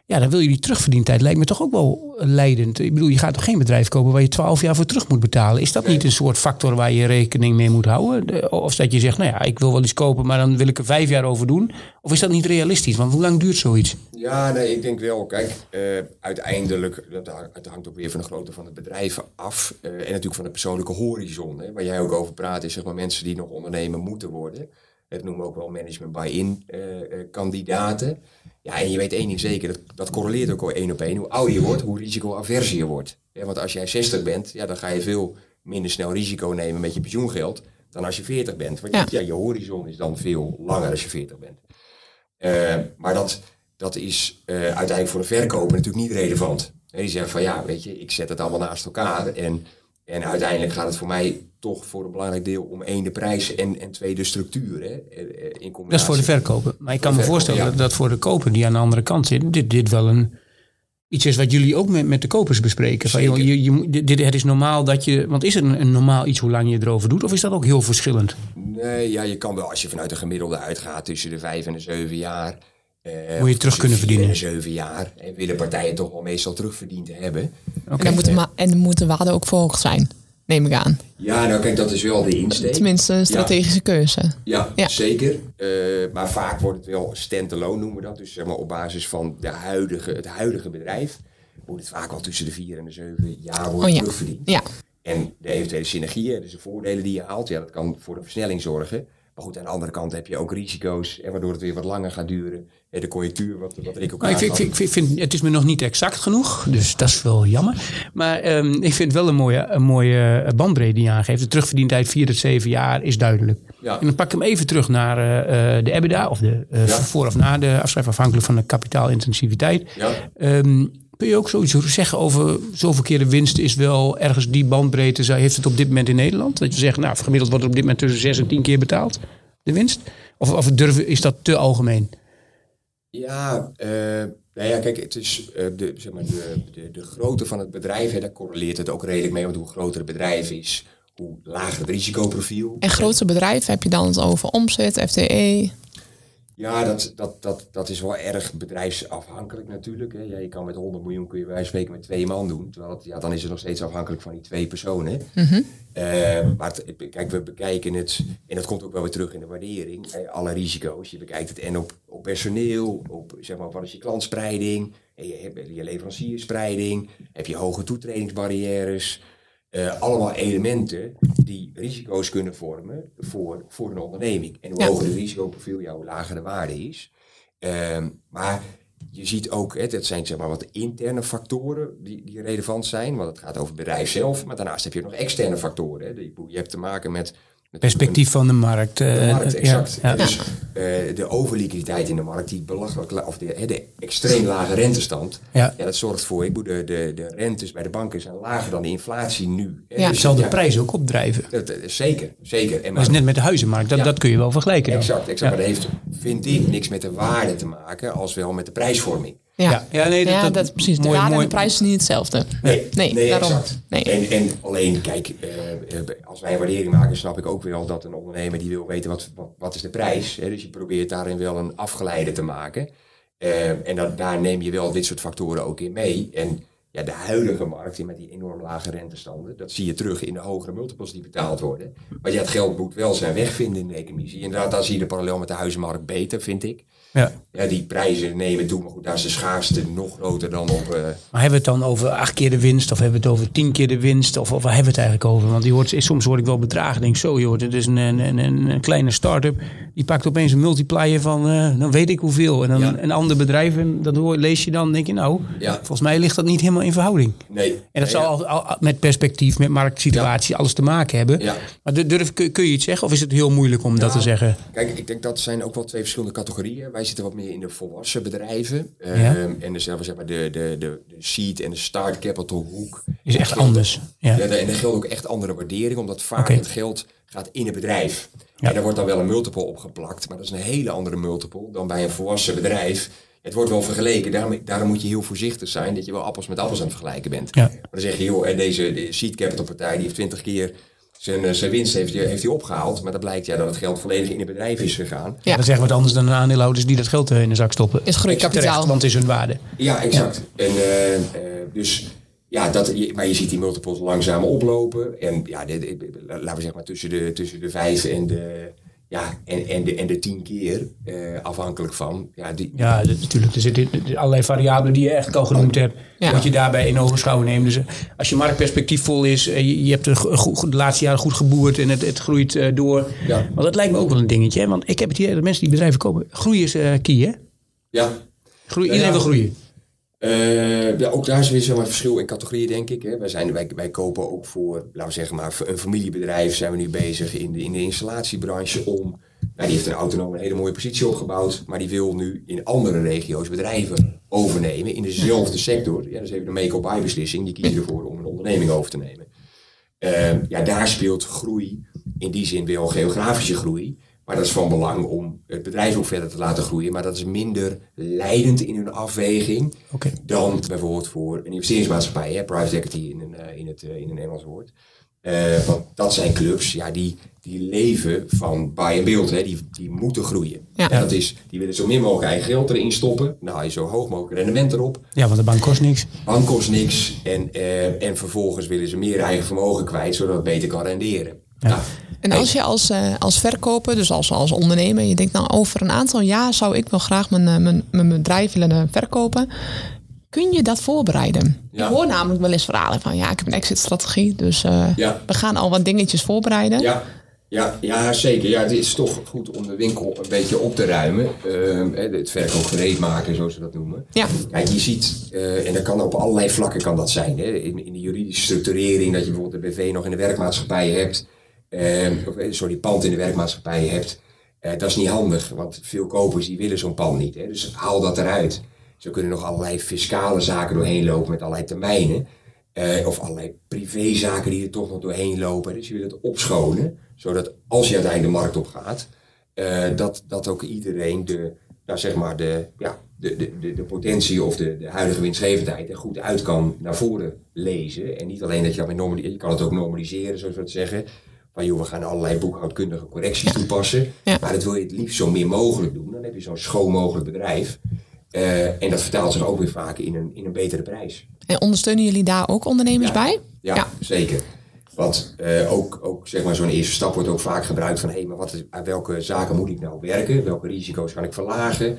Ja, dan wil je die terugverdientijd. Lijkt me toch ook wel leidend. Ik bedoel, je gaat toch geen bedrijf kopen waar je 12 jaar voor terug moet betalen. Is dat niet een soort factor waar je rekening mee moet houden? De- Of dat je zegt, nou ja, ik wil wel iets kopen, maar dan wil ik er vijf jaar over doen. Of is dat niet realistisch? Want hoe lang duurt zoiets? Ja, nee, ik denk wel. Kijk, eh, uiteindelijk, dat, het hangt ook weer van de grootte van het bedrijf af. eh, en natuurlijk van de persoonlijke horizon. Hè, waar jij ook over praat, is zeg maar mensen die nog ondernemer moeten worden. Dat noemen we ook wel management buy-in eh, eh, kandidaten. Ja, en je weet één ding zeker, dat, dat correleert ook al één op één. Hoe ouder je wordt, hoe risicoaverser je wordt. Ja, want als jij 60 bent, ja, dan ga je veel minder snel risico nemen met je pensioengeld dan als je 40 bent. Want Ja. ja, je horizon is dan veel langer als je 40 bent. Eh, maar dat, dat is uiteindelijk voor de verkoper natuurlijk niet relevant. En die zegt van ja, weet je, ik zet het allemaal naast elkaar. En, en uiteindelijk gaat het voor mij toch voor een belangrijk deel om één de prijs en, en twee de structuur. Hè, eh, eh, in combinatie. Dat is voor de verkoper. Maar ik kan me voorstellen ja. dat, voor de koper die aan de andere kant zit, dit, dit wel een iets is wat jullie ook met, met de kopers bespreken. Van, joh, je, je, dit, dit- het is normaal dat je. Want is het een, een normaal iets hoe lang je erover doet? Of is dat ook heel verschillend? Nee, ja, je kan wel als je vanuit een gemiddelde uitgaat tussen de vijf en de zeven jaar. eh, Moet je terug kunnen vier verdienen. En de zeven jaar. En willen partijen toch wel meestal terugverdiend hebben. Oké. En, dan moet de en dan moet de waarde ook verhoogd zijn, neem ik aan. Ja, nou kijk, dat is wel de insteek. Tenminste, een strategische keuze. Ja, Ja. zeker. Eh, maar vaak wordt het wel stand-alone noemen we dat. Dus zeg maar op basis van de huidige, het huidige bedrijf moet het vaak wel tussen de vier en de zeven jaar worden Oh ja. terugverdiend. Ja, En de eventuele synergieën, dus de voordelen die je haalt, ja, dat kan voor een versnelling zorgen. Maar goed, aan de andere kant heb je ook risico's, en waardoor het weer wat langer gaat duren. En de conjunctuur, wat, wat Rick ook Maar ik vind, vind, het is me nog niet exact genoeg, dus dat is wel jammer. Maar ehm, ik vind wel een mooie, een mooie eh, bandbreedte die je aangeeft. De terugverdientijd 4 tot 7 jaar is duidelijk. Ja. En dan pak ik hem even terug naar eh, eh, de EBITDA, of de Ja. voor of na de afschrijf, afhankelijk van de kapitaalintensiviteit. Ja. Ehm, kun je ook zoiets zeggen over zoveel keer de winst is wel ergens die bandbreedte, heeft het op dit moment in Nederland? Dat je zegt, nou gemiddeld wordt er op dit moment tussen 6 en 10 keer betaald, de winst? Of, of durven, is dat te algemeen? Ja, eh, nou ja, kijk, het is eh, de, zeg maar, de, de, de grootte van het bedrijf, hè, daar correleert het ook redelijk mee. Want hoe groter het bedrijf is, hoe lager het risicoprofiel. en grootste bedrijven heb je dan het over omzet, FTE. Ja, dat, dat, dat, dat is wel erg bedrijfsafhankelijk natuurlijk. Hè. Ja, je kan met 100 miljoen kun je bij spreken met twee man doen. Terwijl het, ja, dan is het nog steeds afhankelijk van die twee personen. Eh, maar het- kijk, we bekijken het, en dat komt ook wel weer terug in de waardering, alle risico's. Je bekijkt het en op, op personeel, op zeg maar, wat is je klantspreiding, en je je leverancierspreiding, heb je hoge toetredingsbarrières. Eh, allemaal elementen die risico's kunnen vormen voor, voor een onderneming. En hoe Ja. hoger het risicoprofiel, ja, hoe lager de waarde is. Ehm, maar je ziet ook, hè, dat zijn zeg maar wat interne factoren die, die relevant zijn. Want het gaat over het bedrijf zelf. Maar daarnaast heb je nog externe factoren. Hè. Je hebt te maken met... Perspectief van de markt. de eh, markt, ja, exact. ja. Dus eh, de overliquiditeit in de markt, die belachelijk, la- of de, extreem lage rentestand, Ja. ja. dat zorgt voor, ik bedoel, de, de, de rentes bij de banken zijn lager dan de inflatie nu. Ja. Dus Zal de ja, prijs ook opdrijven. dat, dat is zeker, zeker. En Dat is net met de huizenmarkt. Dat, Ja. dat kun je wel vergelijken. dan. Exact, exact. Ja. Maar dat heeft, vind ik, niks met de waarde te maken, als wel met de prijsvorming. Ja, Ja. Ja, nee, dat- Ja, dat- dat, precies. De mooi- waarde en de prijs is niet hetzelfde. Nee, nee, daarom. exact. Nee. En, en alleen, kijk, eh, eh, als wij een waardering maken, snap ik ook wel dat een ondernemer die wil weten wat, wat, wat is de prijs. Hè? Dus je probeert daarin wel een afgeleide te maken. Eh, en dat, daar neem je wel dit soort factoren ook in mee. En ja, de huidige markt met die enorm lage rentestanden, dat zie je terug in de hogere multiples die betaald worden. Maar ja, het geld moet wel zijn weg vinden in de economie. Inderdaad, daar zie je de parallel met de huizenmarkt beter, vind ik. Ja. Ja, die prijzen nemen toe, maar goed, daar is de schaarste nog groter dan op... eh, Maar hebben we het dan over acht keer de winst? Of hebben we het over tien keer de winst? Of, of waar hebben we het eigenlijk over? Want je hoort, soms hoor ik wel bedragen. Denk zo, joh, dit is een, een, een, een kleine start-up. Die pakt opeens een multiplier van, eh, dan weet ik hoeveel. En dan Ja. een ander bedrijf, en dat hoor, lees je dan, denk je, nou, Ja. volgens mij ligt dat niet helemaal in verhouding. nee. En dat Nee, zal al, al- met perspectief, met marktsituatie, alles te maken hebben. Ja. Maar du- durf, kun, je iets zeggen? Of is het heel moeilijk om dat te zeggen? Kijk, ik denk dat zijn ook wel twee verschillende categorieën. Wij zitten wat meer in de volwassen bedrijven. Ja. Ehm, en de, zeg maar, de, de, de, de seed en de start capital hoek. Is echt anders. Ja. Ja, en er geldt ook echt andere waardering, omdat vaak het geld gaat in het bedrijf. Ja. En daar wordt dan wel een multiple opgeplakt, maar dat is een hele andere multiple dan bij een volwassen bedrijf. Het wordt wel vergeleken, daarom, daarom moet je heel voorzichtig zijn dat je wel appels met appels aan het vergelijken bent. Ja. Maar dan zeg je, joh, en deze de seed capital partij die heeft 20 keer zijn, eh, zijn winst heeft, heeft hij opgehaald, maar dan blijkt ja, dat het geld volledig in het bedrijf is gegaan. Ja. Dat is echt wat anders dan de aandeelhouders die dat geld eh, in de zak stoppen. Is groeikapitaal. Want het is hun waarde. Ja, exact. En eh, eh, dus ja, dat, maar je ziet die multiples langzaam oplopen. En ja, de, de- de- laten we zeggen maar tussen de, tussen de vijf en de, ja, en, en, de, en de tien keer, eh, afhankelijk van. Ja, die, Ja, natuurlijk. Er zitten allerlei variabelen die je echt al genoemd hebt. Ja. Wat je daarbij in ogenschouw neemt. Dus eh, als je marktperspectief vol is, eh, je, je hebt de, laatste jaren goed geboerd en het, het groeit eh, door. Ja. Want dat lijkt me ook wel een dingetje. Hè? Want ik heb het hier, de mensen die bedrijven kopen, groeien is eh key hè? ja, Groei, Ja, iedereen ja. wil groeien. Eh, ja, ook daar is weer zo'n verschil in categorieën, denk ik. Hè. Wij, zijn, wij, wij kopen ook voor, laten we zeggen maar, een familiebedrijf zijn we nu bezig in de, in de installatiebranche om. Nou, die heeft een autonoom een hele mooie positie opgebouwd, maar die wil nu in andere regio's bedrijven overnemen in dezelfde sector. Ja, is even een make-or-buy beslissing. Die kiezen ervoor om een onderneming over te nemen. Eh, ja, daar speelt groei in die zin wel geografische groei. Maar dat is van belang om het bedrijf ook verder te laten groeien. Maar dat is minder leidend in hun afweging dan bijvoorbeeld voor een investeringsmaatschappij, hè, private equity in een, eh, in het, eh, in een Nederlands woord. Eh, want dat zijn clubs, ja, die, die leven van buy and build, hè, die, die moeten groeien. Ja. Dat is, die willen zo min mogelijk eigen geld erin stoppen. Nou, zo hoog mogelijk rendement erop. Ja, want de bank kost niks. Bank kost niks. En, en vervolgens willen ze meer eigen vermogen kwijt, zodat het beter kan renderen. En als je als, eh, als verkoper, dus als, als ondernemer, je denkt nou over een aantal jaar zou ik wel graag mijn, eh, mijn, mijn bedrijf willen eh, verkopen. Kun je dat voorbereiden? Ja. Ik hoor namelijk wel eens verhalen van ja, ik heb een exit strategie, dus eh, Ja. we gaan al wat dingetjes voorbereiden. Ja, ja, ja, zeker. Ja, het is toch goed om de winkel een beetje op te ruimen. Ehm, hè, het verkoop gereed maken, zoals ze dat noemen. Ja. Kijk, je ziet, eh, en dat kan op allerlei vlakken kan dat zijn. Hè. In, in de juridische structurering, dat je bijvoorbeeld de BV nog in de werkmaatschappij hebt. Ehm, eh, sorry, pand in de werkmaatschappij hebt. Eh, dat is niet handig, want veel kopers die willen zo'n pand niet. Hè. Dus haal dat eruit. Zo kunnen nog allerlei fiscale zaken doorheen lopen met allerlei termijnen. Eh, of allerlei privézaken die er toch nog doorheen lopen. Dus je wil het opschonen, zodat als je uiteindelijk de markt op gaat, dat, dat ook iedereen de, nou zeg maar de, ja, de, de, de, de potentie of de, de huidige winstgevendheid er goed uit kan naar voren lezen. En niet alleen dat je dat met normaliseren, je kan het ook normaliseren, zoals we het zeggen. Van joh, we gaan allerlei boekhoudkundige correcties toepassen. Ja. Maar dat wil je het liefst zo min mogelijk doen. Dan heb je zo'n schoon mogelijk bedrijf. Eh, en dat vertaalt zich ook weer vaak in een, in een betere prijs. En ondersteunen jullie daar ook ondernemers bij? Ja, Ja. zeker. Want eh, ook, ook zeg maar, zo'n eerste stap wordt ook vaak gebruikt van hé, maar wat is, aan welke zaken moet ik nou werken? Welke risico's kan ik verlagen?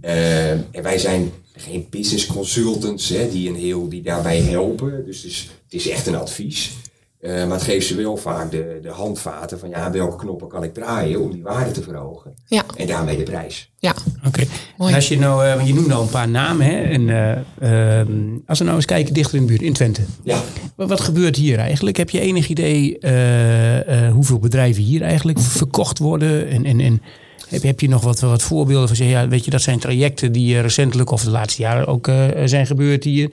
Eh, en wij zijn geen business consultants hè, die, een heel, die daarbij helpen. Dus het is, het is echt een advies. Eh, maar het geeft ze wel vaak de, de handvaten van ja, welke knoppen kan ik draaien om die waarde te verhogen. Ja, En daarmee de prijs. ja. Oké. En als je nou, eh, je noemde al een paar namen, hè? En eh, ehm, als we nou eens kijken dichter in de buurt, in Twente. Ja, Wat, wat gebeurt hier eigenlijk? Heb je enig idee eh, eh, hoeveel bedrijven hier eigenlijk verkocht worden? En, en, en heb, heb je nog wat, wat voorbeelden van ja, weet je, dat zijn trajecten die recentelijk of de laatste jaren ook eh, zijn gebeurd hier.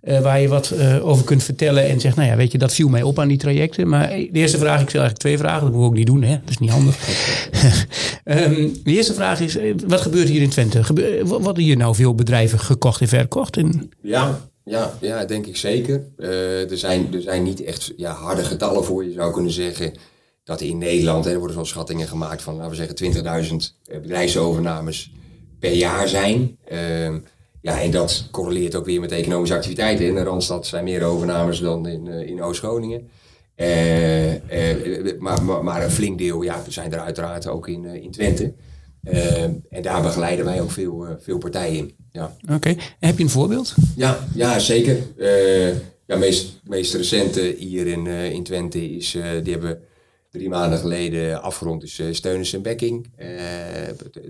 Eh, waar je wat eh, over kunt vertellen en zegt, nou ja, weet je, dat viel mij op aan die trajecten. Maar de eerste vraag, ik stel eigenlijk twee vragen, dat moet ik ook niet doen, hè? dat is niet handig. Ehm, de eerste vraag is, eh, wat gebeurt hier in Twente? Gebe- wat worden hier nou veel bedrijven gekocht en verkocht? En, Ja, ja, ja, denk ik zeker. Eh, er, zijn, er zijn niet echt ja, harde getallen voor. Je zou kunnen zeggen dat in Nederland, hè, er worden wel schattingen gemaakt van, laten we zeggen, 20.000 eh, bedrijfsovernames per jaar zijn. Ja, en dat correleert ook weer met economische activiteiten. In de Randstad zijn meer overnames dan in, eh, in Oost-Groningen. Eh, eh, maar, maar, maar een flink deel ja, zijn er uiteraard ook in, in Twente. En daar begeleiden wij ook veel, veel partijen in. Ja. Oké, heb je een voorbeeld? Ja, ja zeker. Ja, meest, meest recente hier in, in Twente is, die hebben drie maanden geleden afgerond, is Steunens en Bekking.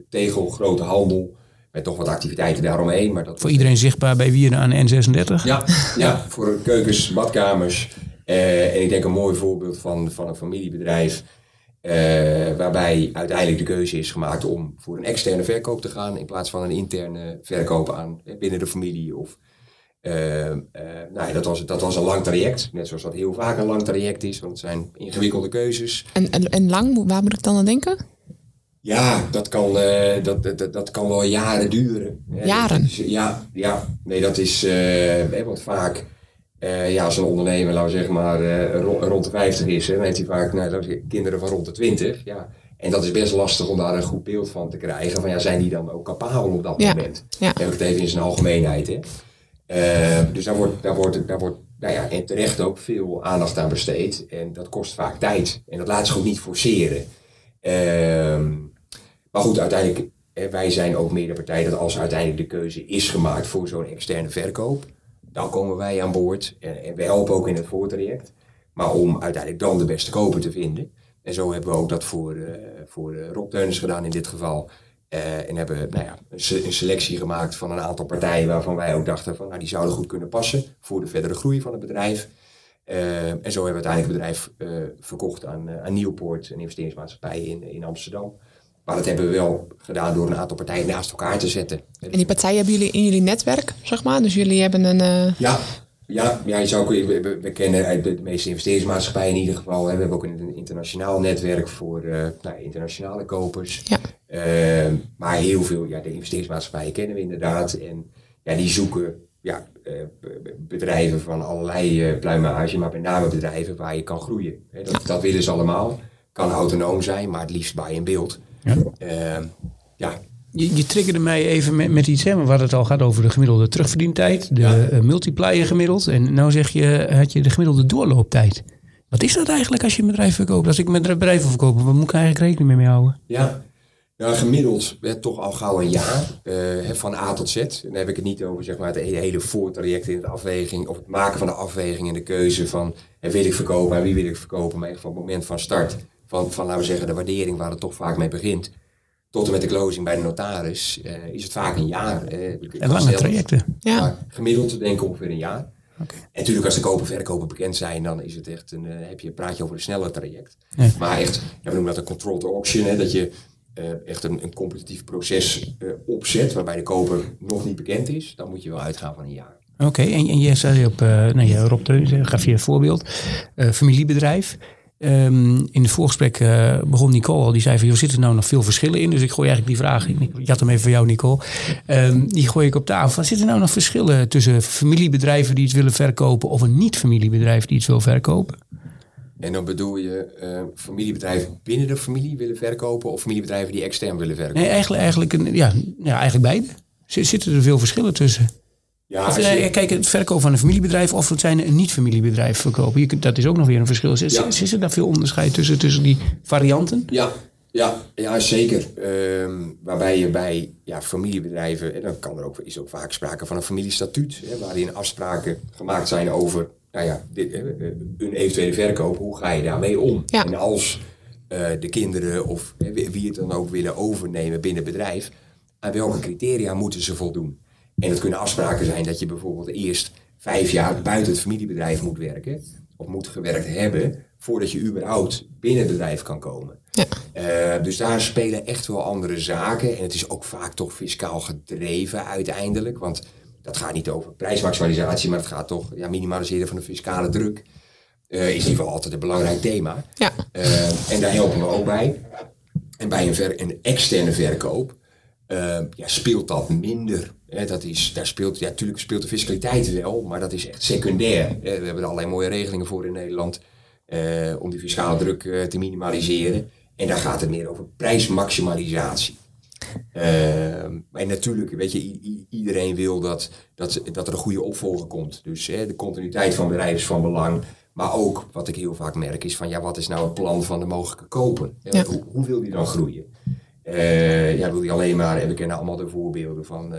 Tegel, grote handel, met nog wat activiteiten daaromheen. Maar dat Voor iedereen zichtbaar bij Wieren aan de N36? ja, ja, voor keukens, badkamers. Eh, en ik denk een mooi voorbeeld van, van een familiebedrijf. eh, waarbij uiteindelijk de keuze is gemaakt om voor een externe verkoop te gaan. In plaats van een interne verkoop aan eh, binnen de familie. Of, nou ja, dat, was, dat was een lang traject. Net zoals dat heel vaak een lang traject is. Want het zijn ingewikkelde keuzes. En, en, en lang, waar moet ik dan aan denken? Ja, dat kan, eh, dat, dat, dat, dat kan wel jaren duren. hè. Jaren? Ja, ja, nee, dat is, hè, want vaak, eh, ja, als een ondernemer, laten we zeggen maar, ro- rond de 50 is, hè, dan heeft hij vaak nou, zeggen, kinderen van rond de 20. Ja. En dat is best lastig om daar een goed beeld van te krijgen. Van ja, zijn die dan ook capabel op dat Ja, moment? ja. Dan heb ik het even in zijn algemeenheid. Hè. Dus daar wordt, daar wordt, daar wordt nou ja, en terecht ook veel aandacht aan besteed. En dat kost vaak tijd. En dat laat zich ook niet forceren. Ehm, maar goed, uiteindelijk, wij zijn ook meer de partij dat als uiteindelijk de keuze is gemaakt voor zo'n externe verkoop, dan komen wij aan boord. En, we helpen ook in het voortraject. Maar om uiteindelijk dan de beste koper te vinden. En zo hebben we ook dat voor, eh voor eh, Rob gedaan in dit geval. Eh, en hebben nou ja, een, se- een selectie gemaakt van een aantal partijen waarvan wij ook dachten van nou, die zouden goed kunnen passen voor de verdere groei van het bedrijf. En zo hebben we uiteindelijk het bedrijf verkocht aan, aan Nieuwpoort, een investeringsmaatschappij in, in Amsterdam. Maar dat hebben we wel gedaan door een aantal partijen naast elkaar te zetten. En die partijen hebben jullie in jullie netwerk, zeg maar. Dus jullie hebben een. eh, Ja, ja, ja je zou, ook- we, kennen uit de meeste investeringsmaatschappijen in ieder geval. Hè. We hebben ook een internationaal netwerk voor eh, nou, internationale kopers. Ja. Eh, maar heel veel, ja, de investeringsmaatschappijen kennen we inderdaad. En ja, die zoeken ja, eh, bedrijven van allerlei eh pluimage, maar met name bedrijven waar je kan groeien. Hè. Dat, dat willen ze allemaal. Kan autonoom zijn, maar het liefst bij in beeld. Ja. Eh, ja, Je, je triggerde mij even met, met iets, hè, maar wat het al gaat over de gemiddelde terugverdientijd, de Ja. eh, multiplier gemiddeld. En nou zeg je, had je de gemiddelde doorlooptijd. Wat is dat eigenlijk als je een bedrijf verkoopt? Als ik mijn bedrijf wil verkopen, wat moet ik eigenlijk rekening mee houden? Ja, nou, gemiddeld toch al gauw een jaar, eh, van A tot Z. En dan heb ik het niet over zeg maar, het hele, hele voortraject in de afweging, of het maken van de afweging en de keuze van hè, wil ik verkopen en wie wil ik verkopen, maar echt van het moment van start, van, van laten we zeggen de waardering waar het toch vaak mee begint, tot en met de closing bij de notaris, eh, is het vaak een jaar. En lange trajecten. ja. maar gemiddeld denk ik ongeveer een jaar. Oké. En natuurlijk als de koper verkoper bekend zijn, dan is het echt een, eh, heb je, praat je over een sneller traject. Ja. Maar echt, ja, we noemen dat een controlled auction, hè, dat je eh, echt een, een competitief proces eh, opzet waarbij de koper nog niet bekend is. Dan moet je wel uitgaan van een jaar. Oké, en, en jij zei op, uh, nou ja, Rob Teun, gaf je een voorbeeld, uh, familiebedrijf. Um, in het voorgesprek uh, begon Nicole al, die zei van, joh, zitten er nou nog veel verschillen in? Dus ik gooi eigenlijk die vraag, ik ik had hem even voor jou Nicole, um, die gooi ik op tafel. Zitten er nou nog verschillen tussen familiebedrijven die iets willen verkopen of een niet-familiebedrijf die iets wil verkopen? En dan bedoel je eh, familiebedrijven binnen de familie willen verkopen of familiebedrijven die extern willen verkopen? Nee, eigenlijk, eigenlijk, een, ja, ja, eigenlijk beide. Zitten er veel verschillen tussen? Ja, Of, eh, je- kijk, het verkopen van een familiebedrijf of het zijn een niet-familiebedrijf verkopen. Je kunt, dat is ook nog weer een verschil. Is, Ja. is, is er daar veel onderscheid tussen, tussen die varianten? Ja, ja, ja zeker. Ehm, waarbij je bij ja, familiebedrijven, en dan kan er ook, is ook vaak sprake van een familiestatuut, hè, waarin afspraken gemaakt zijn over nou ja, dit, eh, een eventuele verkoop. Hoe ga je daarmee om? Ja. En als eh, de kinderen of wie wie het dan ook willen overnemen binnen het bedrijf, aan welke criteria moeten ze voldoen? En het kunnen afspraken zijn dat je bijvoorbeeld eerst vijf jaar buiten het familiebedrijf moet werken, of moet gewerkt hebben, voordat je überhaupt binnen het bedrijf kan komen. Ja. Eh, dus daar spelen echt wel andere zaken. En het is ook vaak toch fiscaal gedreven uiteindelijk. Want dat gaat niet over prijsmaximalisatie, maar het gaat toch ja, minimaliseren van de fiscale druk. Eh, is in ieder geval altijd een belangrijk thema. Ja. Eh, en daar helpen we ook bij. En bij een, ver, een externe verkoop ja, speelt dat minder. Dat is, daar speelt, ja, natuurlijk speelt de fiscaliteit wel, maar dat is echt secundair. We hebben er allerlei mooie regelingen voor in Nederland eh, om die fiscale druk eh, te minimaliseren. En daar gaat het meer over prijsmaximalisatie. Ehm, en natuurlijk, weet je, iedereen wil dat, dat, dat er een goede opvolger komt. Dus hè, de continuïteit van bedrijf is van belang. Maar ook, wat ik heel vaak merk, is van ja, wat is nou het plan van de mogelijke koper? Ja. Hoe, hoe wil die dan groeien? Ja, wil die alleen maar, en we kennen allemaal de voorbeelden van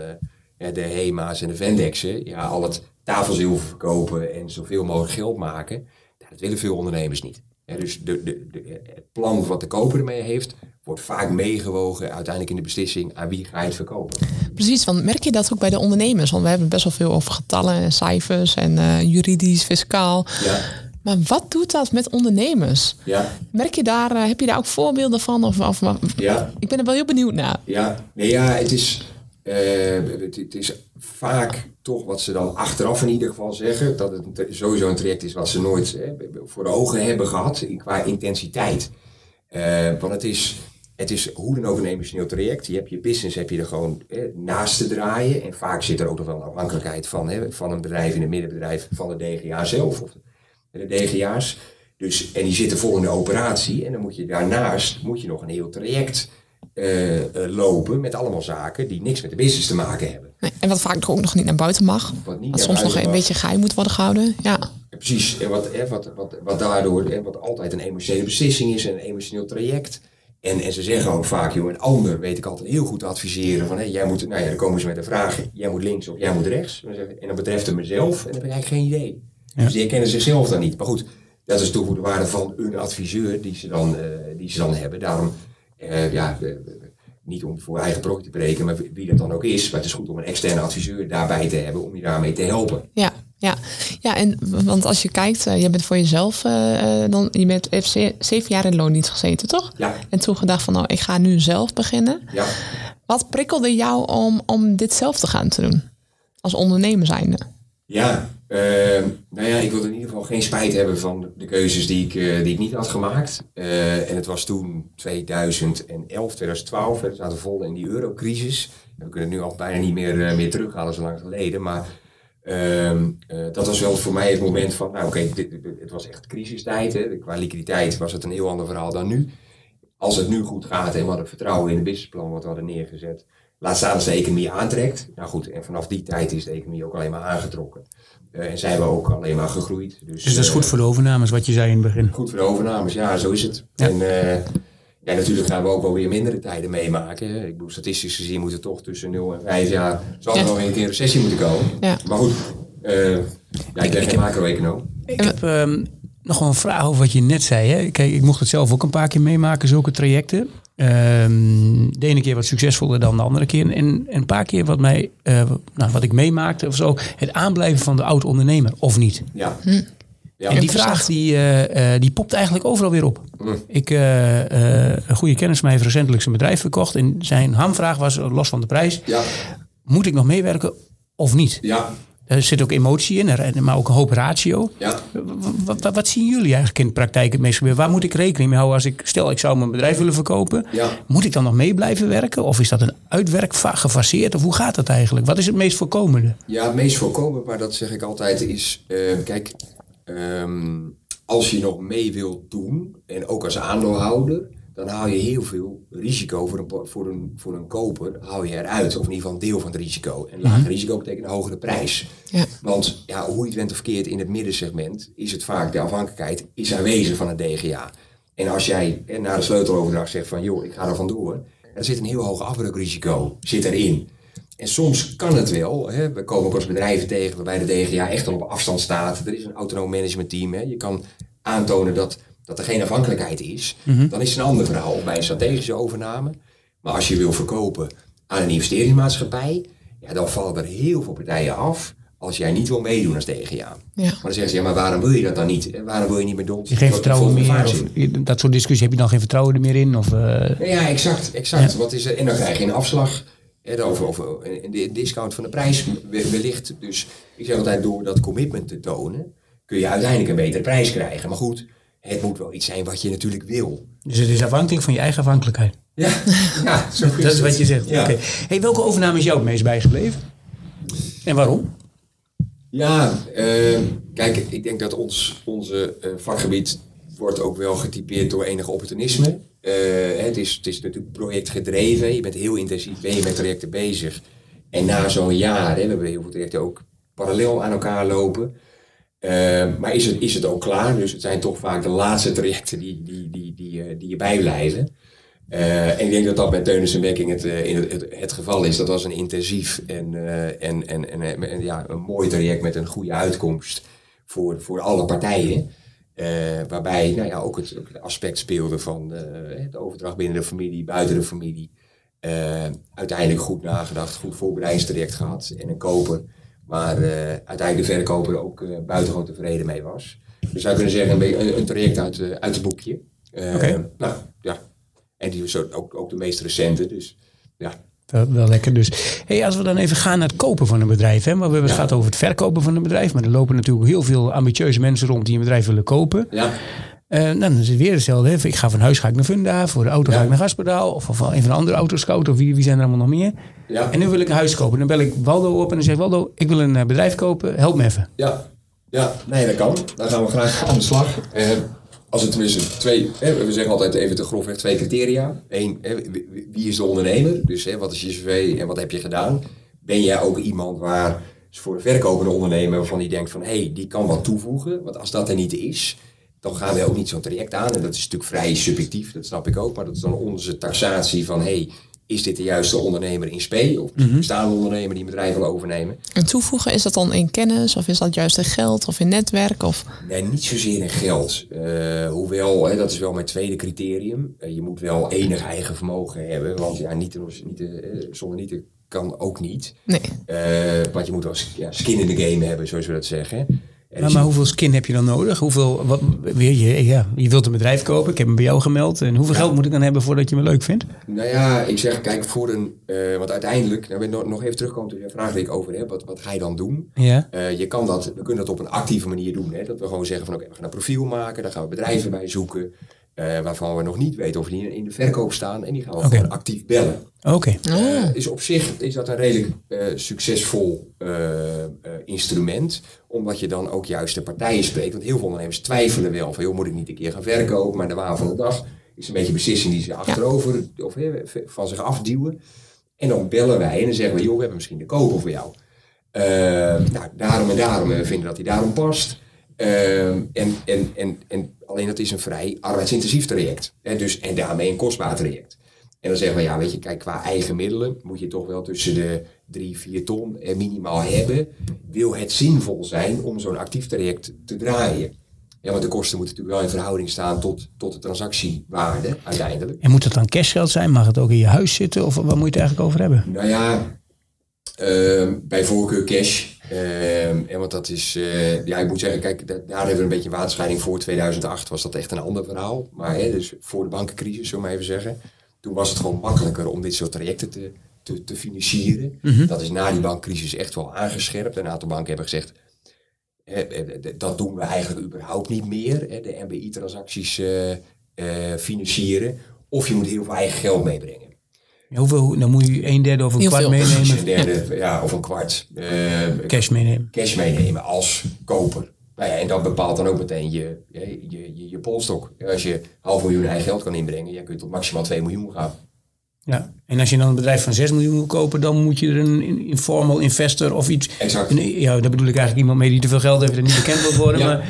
de HEMA's en de Vendexen. Ja, al het tafelzilver verkopen en zoveel mogelijk geld maken. Dat willen veel ondernemers niet. Dus de, de, de, het plan wat de koper ermee heeft, wordt vaak meegewogen uiteindelijk in de beslissing aan wie ga je het verkopen. Precies, want merk je dat ook bij de ondernemers? Want we hebben best wel veel over getallen en cijfers en eh, juridisch, fiscaal. Ja, Maar wat doet dat met ondernemers? ja, Merk je daar, eh, heb je daar ook voorbeelden van? Of, of, ja. ik ben er wel heel benieuwd naar. Ja, nee, ja het, is, eh, het, het is vaak toch wat ze dan achteraf in ieder geval zeggen. Dat het een sowieso een traject is wat ze nooit eh, voor de ogen hebben gehad qua intensiteit. Eh, want het is, het is hoe dan ook een emotioneel traject. Je hebt je business heb je er gewoon eh, naast te draaien. En vaak zit er ook nog wel een afhankelijkheid van, hè, van een bedrijf in het middenbedrijf, van de DGA zelf of de DGA's. Dus, en die zitten vol in de operatie. En dan moet je daarnaast moet je nog een heel traject eh, eh, lopen met allemaal zaken die niks met de business te maken hebben. Nee, en wat vaak ook nog niet naar buiten mag. Wat niet Wat naar soms nog een mag. beetje geheim moet worden gehouden. Ja, Ja, precies. En wat, hè, wat, wat, wat daardoor, hè, wat altijd een emotionele beslissing is, en een emotioneel traject. En, en ze zeggen ook vaak, joh, een ander weet ik altijd heel goed te adviseren. Van, hé, jij moet, nou ja, dan komen ze met een vraag, jij moet links of jij moet rechts. En dan betreft het mezelf en dan heb ik eigenlijk geen idee. Dus die herkennen zichzelf dan niet. Maar goed, dat is toch de waarde van een adviseur die ze dan, eh, die ze dan hebben. Daarom, eh, ja, eh, niet om voor eigen brood te breken, maar wie dat dan ook is. Maar het is goed om een externe adviseur daarbij te hebben om je daarmee te helpen. ja, ja. ja en want als je kijkt, eh, je bent voor jezelf, dan, je bent, zeven jaar in loondienst gezeten, toch? Ja, En toen gedacht van, nou, ik ga nu zelf beginnen. ja. Wat prikkelde jou om, om dit zelf te gaan te doen? Als ondernemer zijnde. Ja, nou ja, ik wilde in ieder geval geen spijt hebben van de keuzes die ik, eh, die ik niet had gemaakt. Eh, en het was toen 2011, 2012, hè, we zaten vol in die eurocrisis. We kunnen het nu al bijna niet meer, eh, meer terughalen, zo lang geleden. Maar ehm, eh, dat was wel voor mij het moment van, nou oké, het was echt crisistijd. Hè. Qua liquiditeit was het een heel ander verhaal dan nu. Als het nu goed gaat en we hadden vertrouwen in het businessplan wat we hadden neergezet. Laat staan als de economie aantrekt. Nou goed, en vanaf die tijd is de economie ook alleen maar aangetrokken. Eh, en zijn we ook alleen maar gegroeid. Dus, Dus dat is eh, goed voor de overnames, wat je zei in het begin. Goed voor de overnames, ja, zo is het. Ja. En eh, ja, natuurlijk gaan we ook wel weer mindere tijden meemaken. Ik bedoel, statistisch gezien moet het toch tussen 0 en 5 jaar... zal er weer een keer een recessie moeten komen. Ja. Maar goed, eh, ja, ik ben geen macro-econoom. Ik heb ehm, nog wel een vraag over wat je net zei. Hè? Kijk, ik mocht het zelf ook een paar keer meemaken, zulke trajecten. Ehm, de ene keer wat succesvoller dan de andere keer. En, en een paar keer wat, mij, eh, nou, wat ik meemaakte of zo. Het aanblijven van de oud-ondernemer, of niet. Ja. Hm. Ja, En die vraag die, eh, eh, die popt eigenlijk overal weer op. Mm. Ik, eh, eh, een goede kennis van mij heeft recentelijk zijn bedrijf verkocht. En zijn hamvraag was, los van de prijs, ja, moet ik nog meewerken of niet? ja, Er zit ook emotie in, er- maar ook een hoop ratio. ja. Wat, wat, wat zien jullie eigenlijk in de praktijk het meest gebeuren? Waar moet ik rekening mee houden als ik, stel ik zou mijn bedrijf willen verkopen. Ja. Moet ik dan nog mee blijven werken? Of is dat een uitwerk gefaseerd? Of hoe gaat dat eigenlijk? Wat is het meest voorkomende? Ja, het meest voorkomend, maar dat zeg ik altijd, is... eh, kijk, ehm, als je nog mee wilt doen, en ook als aandeelhouder, dan haal je heel veel risico voor een, voor een, voor een koper, haal je eruit. Of in ieder geval een deel van het risico. En lager risico betekent een hogere prijs. Ja. Want ja, hoe je het went of verkeerd in het middensegment, is het vaak de afhankelijkheid is aanwezig van het DGA. En als jij eh, na de sleuteloverdracht zegt van joh, ik ga er vandoor, dan zit een heel hoog afbreukrisico zit erin. En soms kan het wel. Hè. We komen ook als bedrijven tegen waarbij de DGA echt al op afstand staat. Er is een autonoom managementteam. Hè. Je kan aantonen dat, dat er geen afhankelijkheid is. Dan is het een ander verhaal bij een strategische overname. Maar als je wil verkopen aan een investeringsmaatschappij, ja, dan vallen er heel veel partijen af als jij niet wil meedoen als DGA. Ja. Maar dan zeggen ze, ja, maar waarom wil je dat dan niet? En Waarom wil je niet met ons? Je geen de vertrouwen meer. Of, dat soort discussie heb je dan geen vertrouwen er meer in? Of, eh, Ja, exact. exact. Wat is er? En dan krijg je een afslag. Over, over een discount van de prijs we- wellicht. Dus ik zeg altijd, door dat commitment te tonen, kun je uiteindelijk een betere prijs krijgen. Maar goed, het moet wel iets zijn wat je natuurlijk wil. dus het is afhankelijk van je eigen afhankelijkheid. Ja, ja zo Dat is wat je zegt. Ja. Oké. Hey, welke overname is jou het meest bijgebleven? En waarom? Ja, eh, kijk, ik denk dat ons, onze eh, vakgebied wordt ook wel getypeerd door enig opportunisme. Eh, het, is, het is natuurlijk projectgedreven. Je bent heel intensief ben je met trajecten bezig. En na zo'n jaar, hè, we hebben heel veel trajecten ook parallel aan elkaar lopen. Eh, maar is het, is het ook klaar? Dus het zijn toch vaak de laatste trajecten die, die, die, die, eh, die je bijblijven. Eh, en ik denk dat dat met Teunis en Bekking het, eh, in het, het, geval is. Dat was een intensief en, en, en, en, ja, een mooi traject met een goede uitkomst voor, voor alle partijen. Waarbij nou ja, ook, het, ook het aspect speelde van de overdracht binnen de familie, buiten de familie. Uiteindelijk goed nagedacht, goed voorbereidingstraject gehad en een koper. Waar eh, uiteindelijk de verkoper ook eh, buitengewoon tevreden mee was. Dus zou kunnen zeggen, een, beetje een, een traject uit, eh, uit het boekje. Oké. Nou, ja. En die is ook, ook de meest recente. Dus ja, Wel, wel lekker dus. Hey, als we dan even gaan naar het kopen van een bedrijf. Hè? Maar we hebben het Ja. gaat over het verkopen van een bedrijf. Maar er lopen natuurlijk heel veel ambitieuze mensen rond die een bedrijf willen kopen. ja, nou, dan is het weer hetzelfde. Hè? Ik ga van huis ga ik naar Funda. Voor de auto Ja. ga ik naar Gaspedaal. Of, of een van de andere autoscout. Of wie, wie zijn er allemaal nog meer. ja. En nu wil ik een huis kopen. Dan bel ik Waldo op en dan zeg ik, Waldo, ik wil een eh, bedrijf kopen. Help me even. Ja, ja, nee, dat kan. Dan gaan we graag aan de slag. Eh, als het tenminste twee, hè, we zeggen altijd even te grofweg twee criteria. Eén, hè, wie, is de ondernemer? Dus hè, wat is je cv en wat heb je gedaan? Ben jij ook iemand waar, voor de verkopende ondernemer, waarvan die denkt van, hé, hey, die kan wat toevoegen. Want als dat er niet is, dan gaan we ook niet zo'n traject aan. En dat is natuurlijk vrij subjectief, dat snap ik ook. Maar dat is dan onze taxatie van, hé, hey, is dit de juiste ondernemer in spe? Of bestaande ondernemer die een bedrijf wil overnemen? En toevoegen, is dat dan in kennis of is dat juist in geld of in netwerk? Of... Nee, niet zozeer in geld. Eh, hoewel, hè, dat is wel mijn tweede criterium. Eh, je moet wel enig eigen vermogen hebben. Want ja, niet, niet eh, zonder niet te kan ook niet. Nee. Want je moet wel ja, skin in the game hebben, zoals we dat zeggen. Maar, maar hoeveel skin heb je dan nodig? Hoeveel, wat, je, ja, je wilt een bedrijf kopen. Ik heb hem bij jou gemeld. En hoeveel geld moet ik dan hebben voordat je me leuk vindt? Nou ja, ik zeg, kijk, voor een... eh, want uiteindelijk, nou, nog, nog even terugkomen op de vraag die ik over heb. Wat, wat ga je dan doen? Ja. Eh, je kan dat, we kunnen dat op een actieve manier doen. Hè? Dat we gewoon zeggen van oké, we gaan een profiel maken, daar gaan we bedrijven bij zoeken. Eh, waarvan we nog niet weten of die in de verkoop staan. En die gaan we gewoon actief bellen. Oké. Eh, is op zich is dat een redelijk eh, succesvol eh, eh, instrument. Omdat je dan ook juist de partijen spreekt. Want heel veel ondernemers twijfelen wel van, joh, moet ik niet een keer gaan verkopen? Maar de waan van de dag is een beetje een beslissing die ze achterover of van zich afduwen. En dan bellen wij en dan zeggen we, joh, we hebben misschien de koper voor jou. Eh, nou, daarom en daarom en we vinden dat hij daarom past. Eh, en, en, en, en alleen dat is een vrij arbeidsintensief traject. Hè, dus, en daarmee een kostbaar traject. En dan zeggen we, ja, weet je, kijk, qua eigen middelen moet je toch wel tussen de 3, 4 ton eh, minimaal hebben. Wil het zinvol zijn om zo'n actief traject te draaien? Ja, want de kosten moeten natuurlijk wel in verhouding staan tot, tot de transactiewaarde uiteindelijk. En moet het dan cashgeld zijn? Mag het ook in je huis zitten? Of waar moet je het eigenlijk over hebben? Nou ja, ehm, bij voorkeur cash. Ehm, en want dat is, eh, ja, ik moet zeggen, kijk, da- daar hebben we een beetje waterscheiding voor. 2008 was dat echt een ander verhaal. Maar hè, dus voor de bankencrisis, zullen we maar even zeggen. Toen was het gewoon makkelijker om dit soort trajecten te, te, te financieren. Dat is na die bankcrisis echt wel aangescherpt. Een aantal banken hebben gezegd, hè, eh, d- dat doen we eigenlijk überhaupt niet meer. Hè, de MBI-transacties eh, eh, financieren. Of je moet heel veel eigen geld meebrengen. Hoeveel, dan moet je een derde of een Heel kwart veel. Meenemen. een derde, ja, of een kwart. eh, Cash meenemen. cash meenemen als koper. Nou ja, en dat bepaalt dan ook meteen je, je, je, je, polstok. Als je half miljoen eigen geld kan inbrengen, kun je tot maximaal 2 miljoen gaan. Ja, en als je dan een bedrijf van 6 miljoen wil kopen, dan moet je er een informal investor of iets. Exact. ja, daar bedoel ik eigenlijk iemand mee die te veel geld heeft en niet bekend wil worden. Ja. Maar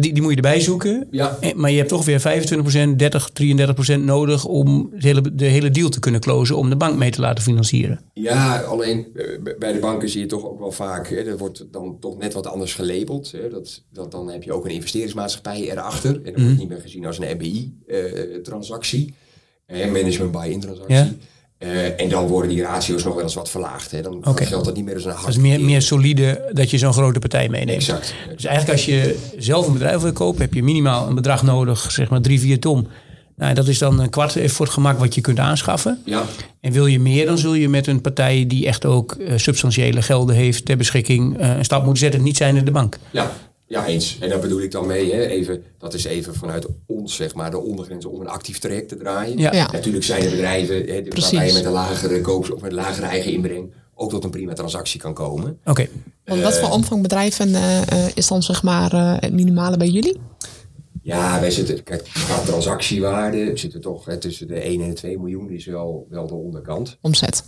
die, die moet je erbij zoeken. Ja. En- Maar je hebt toch weer 25%, 30, 33% nodig om de hele, de hele deal te kunnen closen, om de bank mee te laten financieren. Ja, alleen eh, bij de banken zie je toch ook wel vaak, hè, dat wordt dan toch net wat anders gelabeld. Hè, dat, dat, dan heb je ook een investeringsmaatschappij erachter. En dat Mhm. wordt niet meer gezien als een MBI-transactie. Eh management buy-in transactie. Ja. Eh, en dan worden die ratio's nog wel eens wat verlaagd. Hè. Dan geldt dat niet meer als een hard Dat is meer, meer solide dat je zo'n grote partij meeneemt. Exact. Dus eigenlijk als je zelf een bedrijf wil kopen, heb je minimaal een bedrag nodig, zeg maar 3, 4 ton. Nou, dat is dan een kwart even voor het gemak wat je kunt aanschaffen. Ja, En wil je meer, dan zul je met een partij die echt ook eh, substantiële gelden heeft ter beschikking eh, een stap moeten zetten. Niet zijn de bank. ja, ja, eens. En daar bedoel ik dan mee. Hè, even, dat is even vanuit ons, zeg maar, de ondergrens om een actief traject te draaien. Ja. Ja. Natuurlijk zijn er bedrijven hè, waarbij je met een lagere koops of met een lagere eigen inbreng ook tot een prima transactie kan komen. Oké, Want wat voor omvang bedrijven eh, is dan zeg maar eh, het minimale bij jullie? Ja, wij zitten, kijk, qua transactiewaarde zitten toch hè, tussen de 1 en de 2 miljoen is wel, wel de onderkant. Omzet.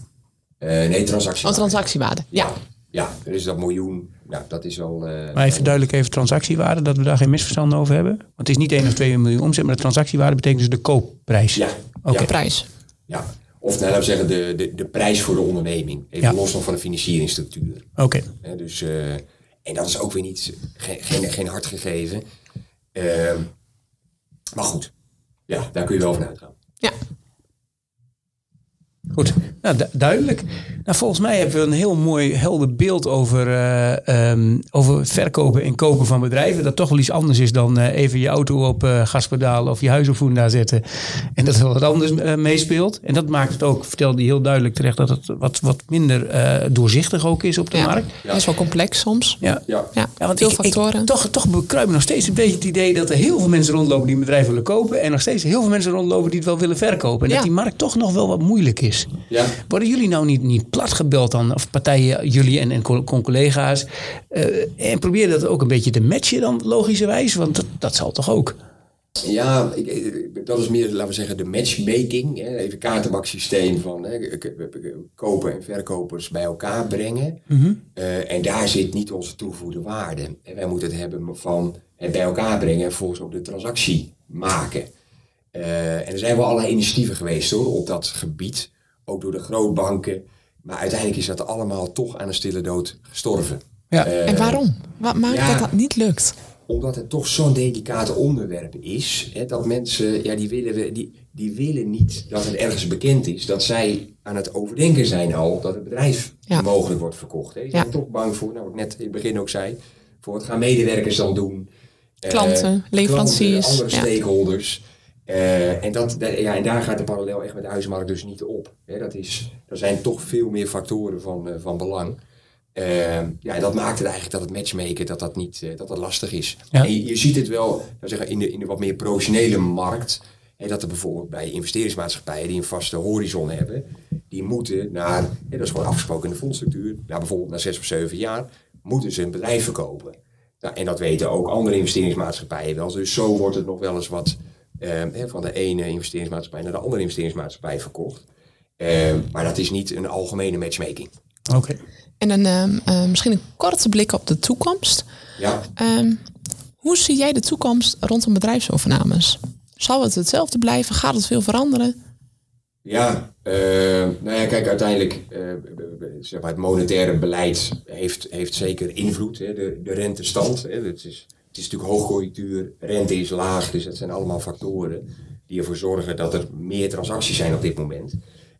Eh nee, Oh, transactiewaarde. transactiewaarde. Ja. Ja, dus dat miljoen, nou, dat is al... eh, maar even duidelijk even transactiewaarde, dat we daar geen misverstand over hebben. Want het is niet 1 of 2 miljoen omzet, maar de transactiewaarde betekent dus de koopprijs. Ja, Oké. ja, Prijs. ja. Of nou, laten we zeggen, de, de, de prijs voor de onderneming. Even Ja. los nog van de financieringsstructuur. Oké, Hè, dus, eh, en dat is ook weer niet, geen, geen, geen hard gegeven. Ehm, maar goed, ja, daar kun je wel van uitgaan. Ja. Goed. Nou, du- duidelijk. Nou, volgens mij hebben we een heel mooi helder beeld over, eh, ehm, over het verkopen en kopen van bedrijven. Dat toch wel iets anders is dan eh, even je auto op eh, gaspedaal of je huis op Funda zetten. En dat er wat anders meespeelt. En dat maakt het ook, vertelde hij heel duidelijk terecht, dat het wat, wat minder eh, doorzichtig ook is op de ja. markt. Dat is wel complex soms. Ja. Ja, Ja, Ja, want veel ik, factoren. Ik, toch, toch bekruipen nog steeds een beetje het idee dat er heel veel mensen rondlopen die een bedrijf willen kopen. En nog steeds heel veel mensen rondlopen die het wel willen verkopen. En Ja. dat die markt toch nog wel wat moeilijk is. Ja. Worden jullie nou niet, niet plat gebeld dan, of partijen, jullie en, en co- collega's? eh, en probeer dat ook een beetje te matchen dan, logischerwijs? Want dat, dat zal toch ook? Ja, ik- dat is meer, laten we zeggen, de matchmaking. Hè? Even kaartenbaksysteem van hè, kopen en verkopers bij elkaar brengen. Eh, en daar zit niet onze toegevoegde waarde. En wij moeten het hebben van het bij elkaar brengen en vervolgens ook de transactie maken. Eh, en er zijn wel allerlei initiatieven geweest hoor, op dat gebied. Ook door de grootbanken. Maar uiteindelijk is dat allemaal toch aan een stille dood gestorven. Ja. en waarom? Wat maakt ja. dat dat niet lukt? Omdat het toch zo'n delicaat onderwerp is. Hè, dat mensen, ja, die willen, die, die willen niet dat het ergens bekend is. Dat zij aan het overdenken zijn al dat het bedrijf Ja. mogelijk wordt verkocht. Hè. Die zijn er toch bang voor, nou wat ik net in het begin ook zei. Voor wat gaan medewerkers dan doen? Eh, Klanten, leveranciers, klanten, andere ja. stakeholders. Eh, en, dat, ja, en daar gaat de parallel echt met de huizenmarkt dus niet op. Hè, dat is, er zijn toch veel meer factoren van, eh, van belang. Eh, ja, en dat maakt het eigenlijk dat het matchmaken dat dat niet eh, dat dat lastig is. Ja. En je, je ziet het wel zeggen, in, de, in de wat meer professionele markt. Hè, dat er bijvoorbeeld bij investeringsmaatschappijen die een vaste horizon hebben, die moeten naar, hè, dat is gewoon afgesproken in de fondsstructuur, naar bijvoorbeeld na zes of zeven jaar, moeten ze een bedrijf verkopen. Nou, en dat weten ook andere investeringsmaatschappijen wel. Dus zo wordt het nog wel eens wat eh, hè, van de ene investeringsmaatschappij naar de andere investeringsmaatschappij verkocht. Eh, maar dat is niet een algemene matchmaking. Oké. En een, ehm, eh, misschien een korte blik op de toekomst. Ja, Ehm, hoe zie jij de toekomst rondom bedrijfsovernames? Zal het hetzelfde blijven? Gaat het veel veranderen? Ja, nou ja, kijk, uiteindelijk, eh, zeg maar, het monetaire beleid heeft, heeft zeker invloed. Hè, de, de rentestand, hè, het, is, is natuurlijk hoogconjunctuur, rente is laag, dus dat zijn allemaal factoren die ervoor zorgen dat er meer transacties zijn op dit moment.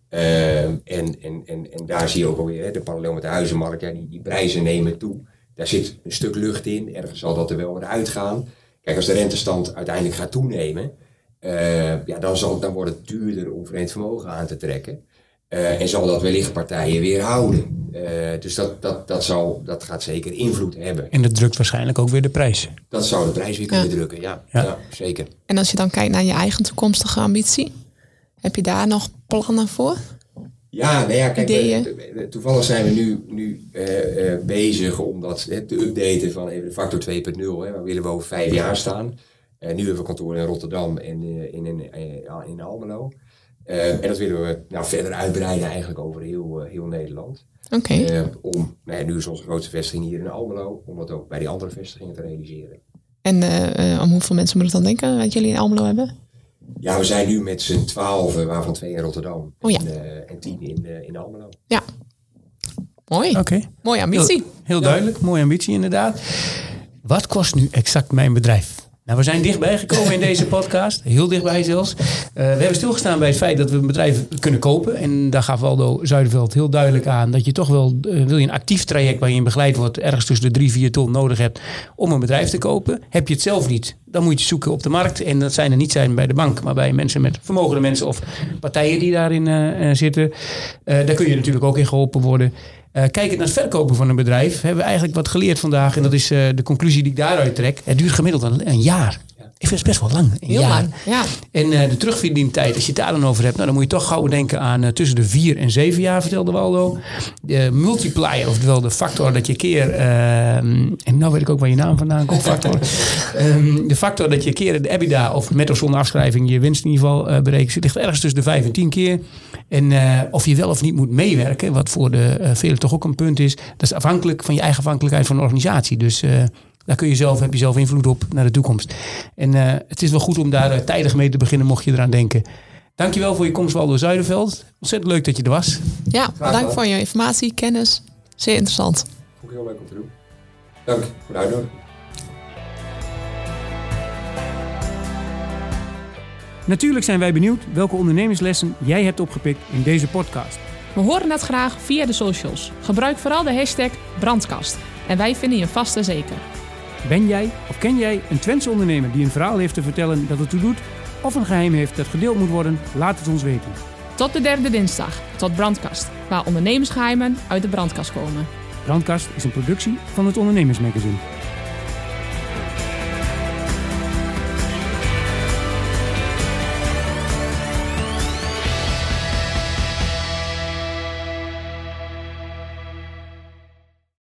Eh, en, en, en, daar zie je ook alweer hè, de parallel met de huizenmarkt, ja, die, die prijzen nemen toe. Daar zit een stuk lucht in, ergens zal dat er wel weer uitgaan. Kijk, als de rentestand uiteindelijk gaat toenemen, eh, ja, dan, zal, dan wordt het duurder om vreemd vermogen aan te trekken. Eh, en zal dat wellicht partijen weer houden. Eh, dus dat, dat, dat, zal, dat gaat zeker invloed hebben. En dat drukt waarschijnlijk ook weer de prijs. Dat zou de prijs weer kunnen Ja. drukken, ja, Ja. ja. zeker. En als je dan kijkt naar je eigen toekomstige ambitie, heb je daar nog plannen voor? Ja, nou ja, kijk, Ideeën? we- we- toevallig zijn we nu, nu eh, eh, bezig om dat hè, te updaten van even de factor 2.0. Hè, waar willen we over vijf jaar staan. Eh, nu hebben we kantoor in Rotterdam en eh, in, in, eh, in Almelo. Eh, en dat willen we nou, verder uitbreiden eigenlijk over heel, eh, heel Nederland. Oké. Eh, om, nou ja, nu is onze grootste vestiging hier in Almelo, om dat ook bij die andere vestigingen te realiseren. En eh, eh, om hoeveel mensen moet ik dan denken wat jullie in Almelo hebben? Ja, we zijn nu met z'n twaalf, waarvan twee in Rotterdam Oh ja. en, eh, en tien in, eh, in Almelo. Ja. Mooi. Oké. Mooie ambitie. Heel, heel duidelijk, mooie ambitie inderdaad. Wat kost nu exact mijn bedrijf? Nou, we zijn dichtbij gekomen in deze podcast, heel dichtbij zelfs. Eh, we hebben stilgestaan bij het feit dat we een bedrijf kunnen kopen. En daar gaf Waldo Zuiderveld heel duidelijk aan dat je toch wel, eh, wil je een actief traject waarin je begeleid wordt, ergens tussen de 3, 4 ton nodig hebt om een bedrijf te kopen. Heb je het zelf niet, dan moet je zoeken op de markt. En dat zijn er niet zijn bij de bank, maar bij mensen met vermogende mensen of partijen die daarin eh, zitten. Daar kun je natuurlijk ook in geholpen worden. Eh kijkend naar het verkopen van een bedrijf, hebben we eigenlijk wat geleerd vandaag. En dat is eh, de conclusie die ik daaruit trek. Het duurt gemiddeld een, een jaar. Ik vind het best wel lang. Een Heel jaar. lang. Ja. En eh, de terugverdientijd, als je het daar dan over hebt, nou, dan moet je toch gauw denken aan eh, tussen de vier en zeven jaar, vertelde Waldo. De multiplier, oftewel de factor dat je keer, eh, en nou weet ik ook waar je naam vandaan komt, factor. Ehm, de factor dat je keer de EBITDA, of met of zonder afschrijving, je winst in ieder geval berekent, ligt ergens tussen de vijf en tien keer. En eh, of je wel of niet moet meewerken, wat voor de velen toch ook een punt is, dat is afhankelijk van je eigen afhankelijkheid van de organisatie. Dus daar kun je zelf, heb je zelf invloed op naar de toekomst. En eh, het is wel goed om daar eh, tijdig mee te beginnen, mocht je eraan denken. Dankjewel voor je komst, Waldo Zuiderveld. Ontzettend leuk dat je er was. ja, bedankt voor je informatie, kennis. Zeer interessant. Vond ik heel leuk om te doen. Dank voor de uitnodiging. Natuurlijk zijn wij benieuwd welke ondernemerslessen jij hebt opgepikt in deze podcast. We horen het graag via de socials. Gebruik vooral de hashtag brandkast. En wij vinden je vast en zeker. Ben jij of ken jij een Twentse ondernemer die een verhaal heeft te vertellen dat het toe doet? Of een geheim heeft dat gedeeld moet worden? Laat het ons weten. Tot de derde dinsdag, tot brandkast. Waar ondernemersgeheimen uit de brandkast komen. Brandkast is een productie van het Ondernemersmagazine.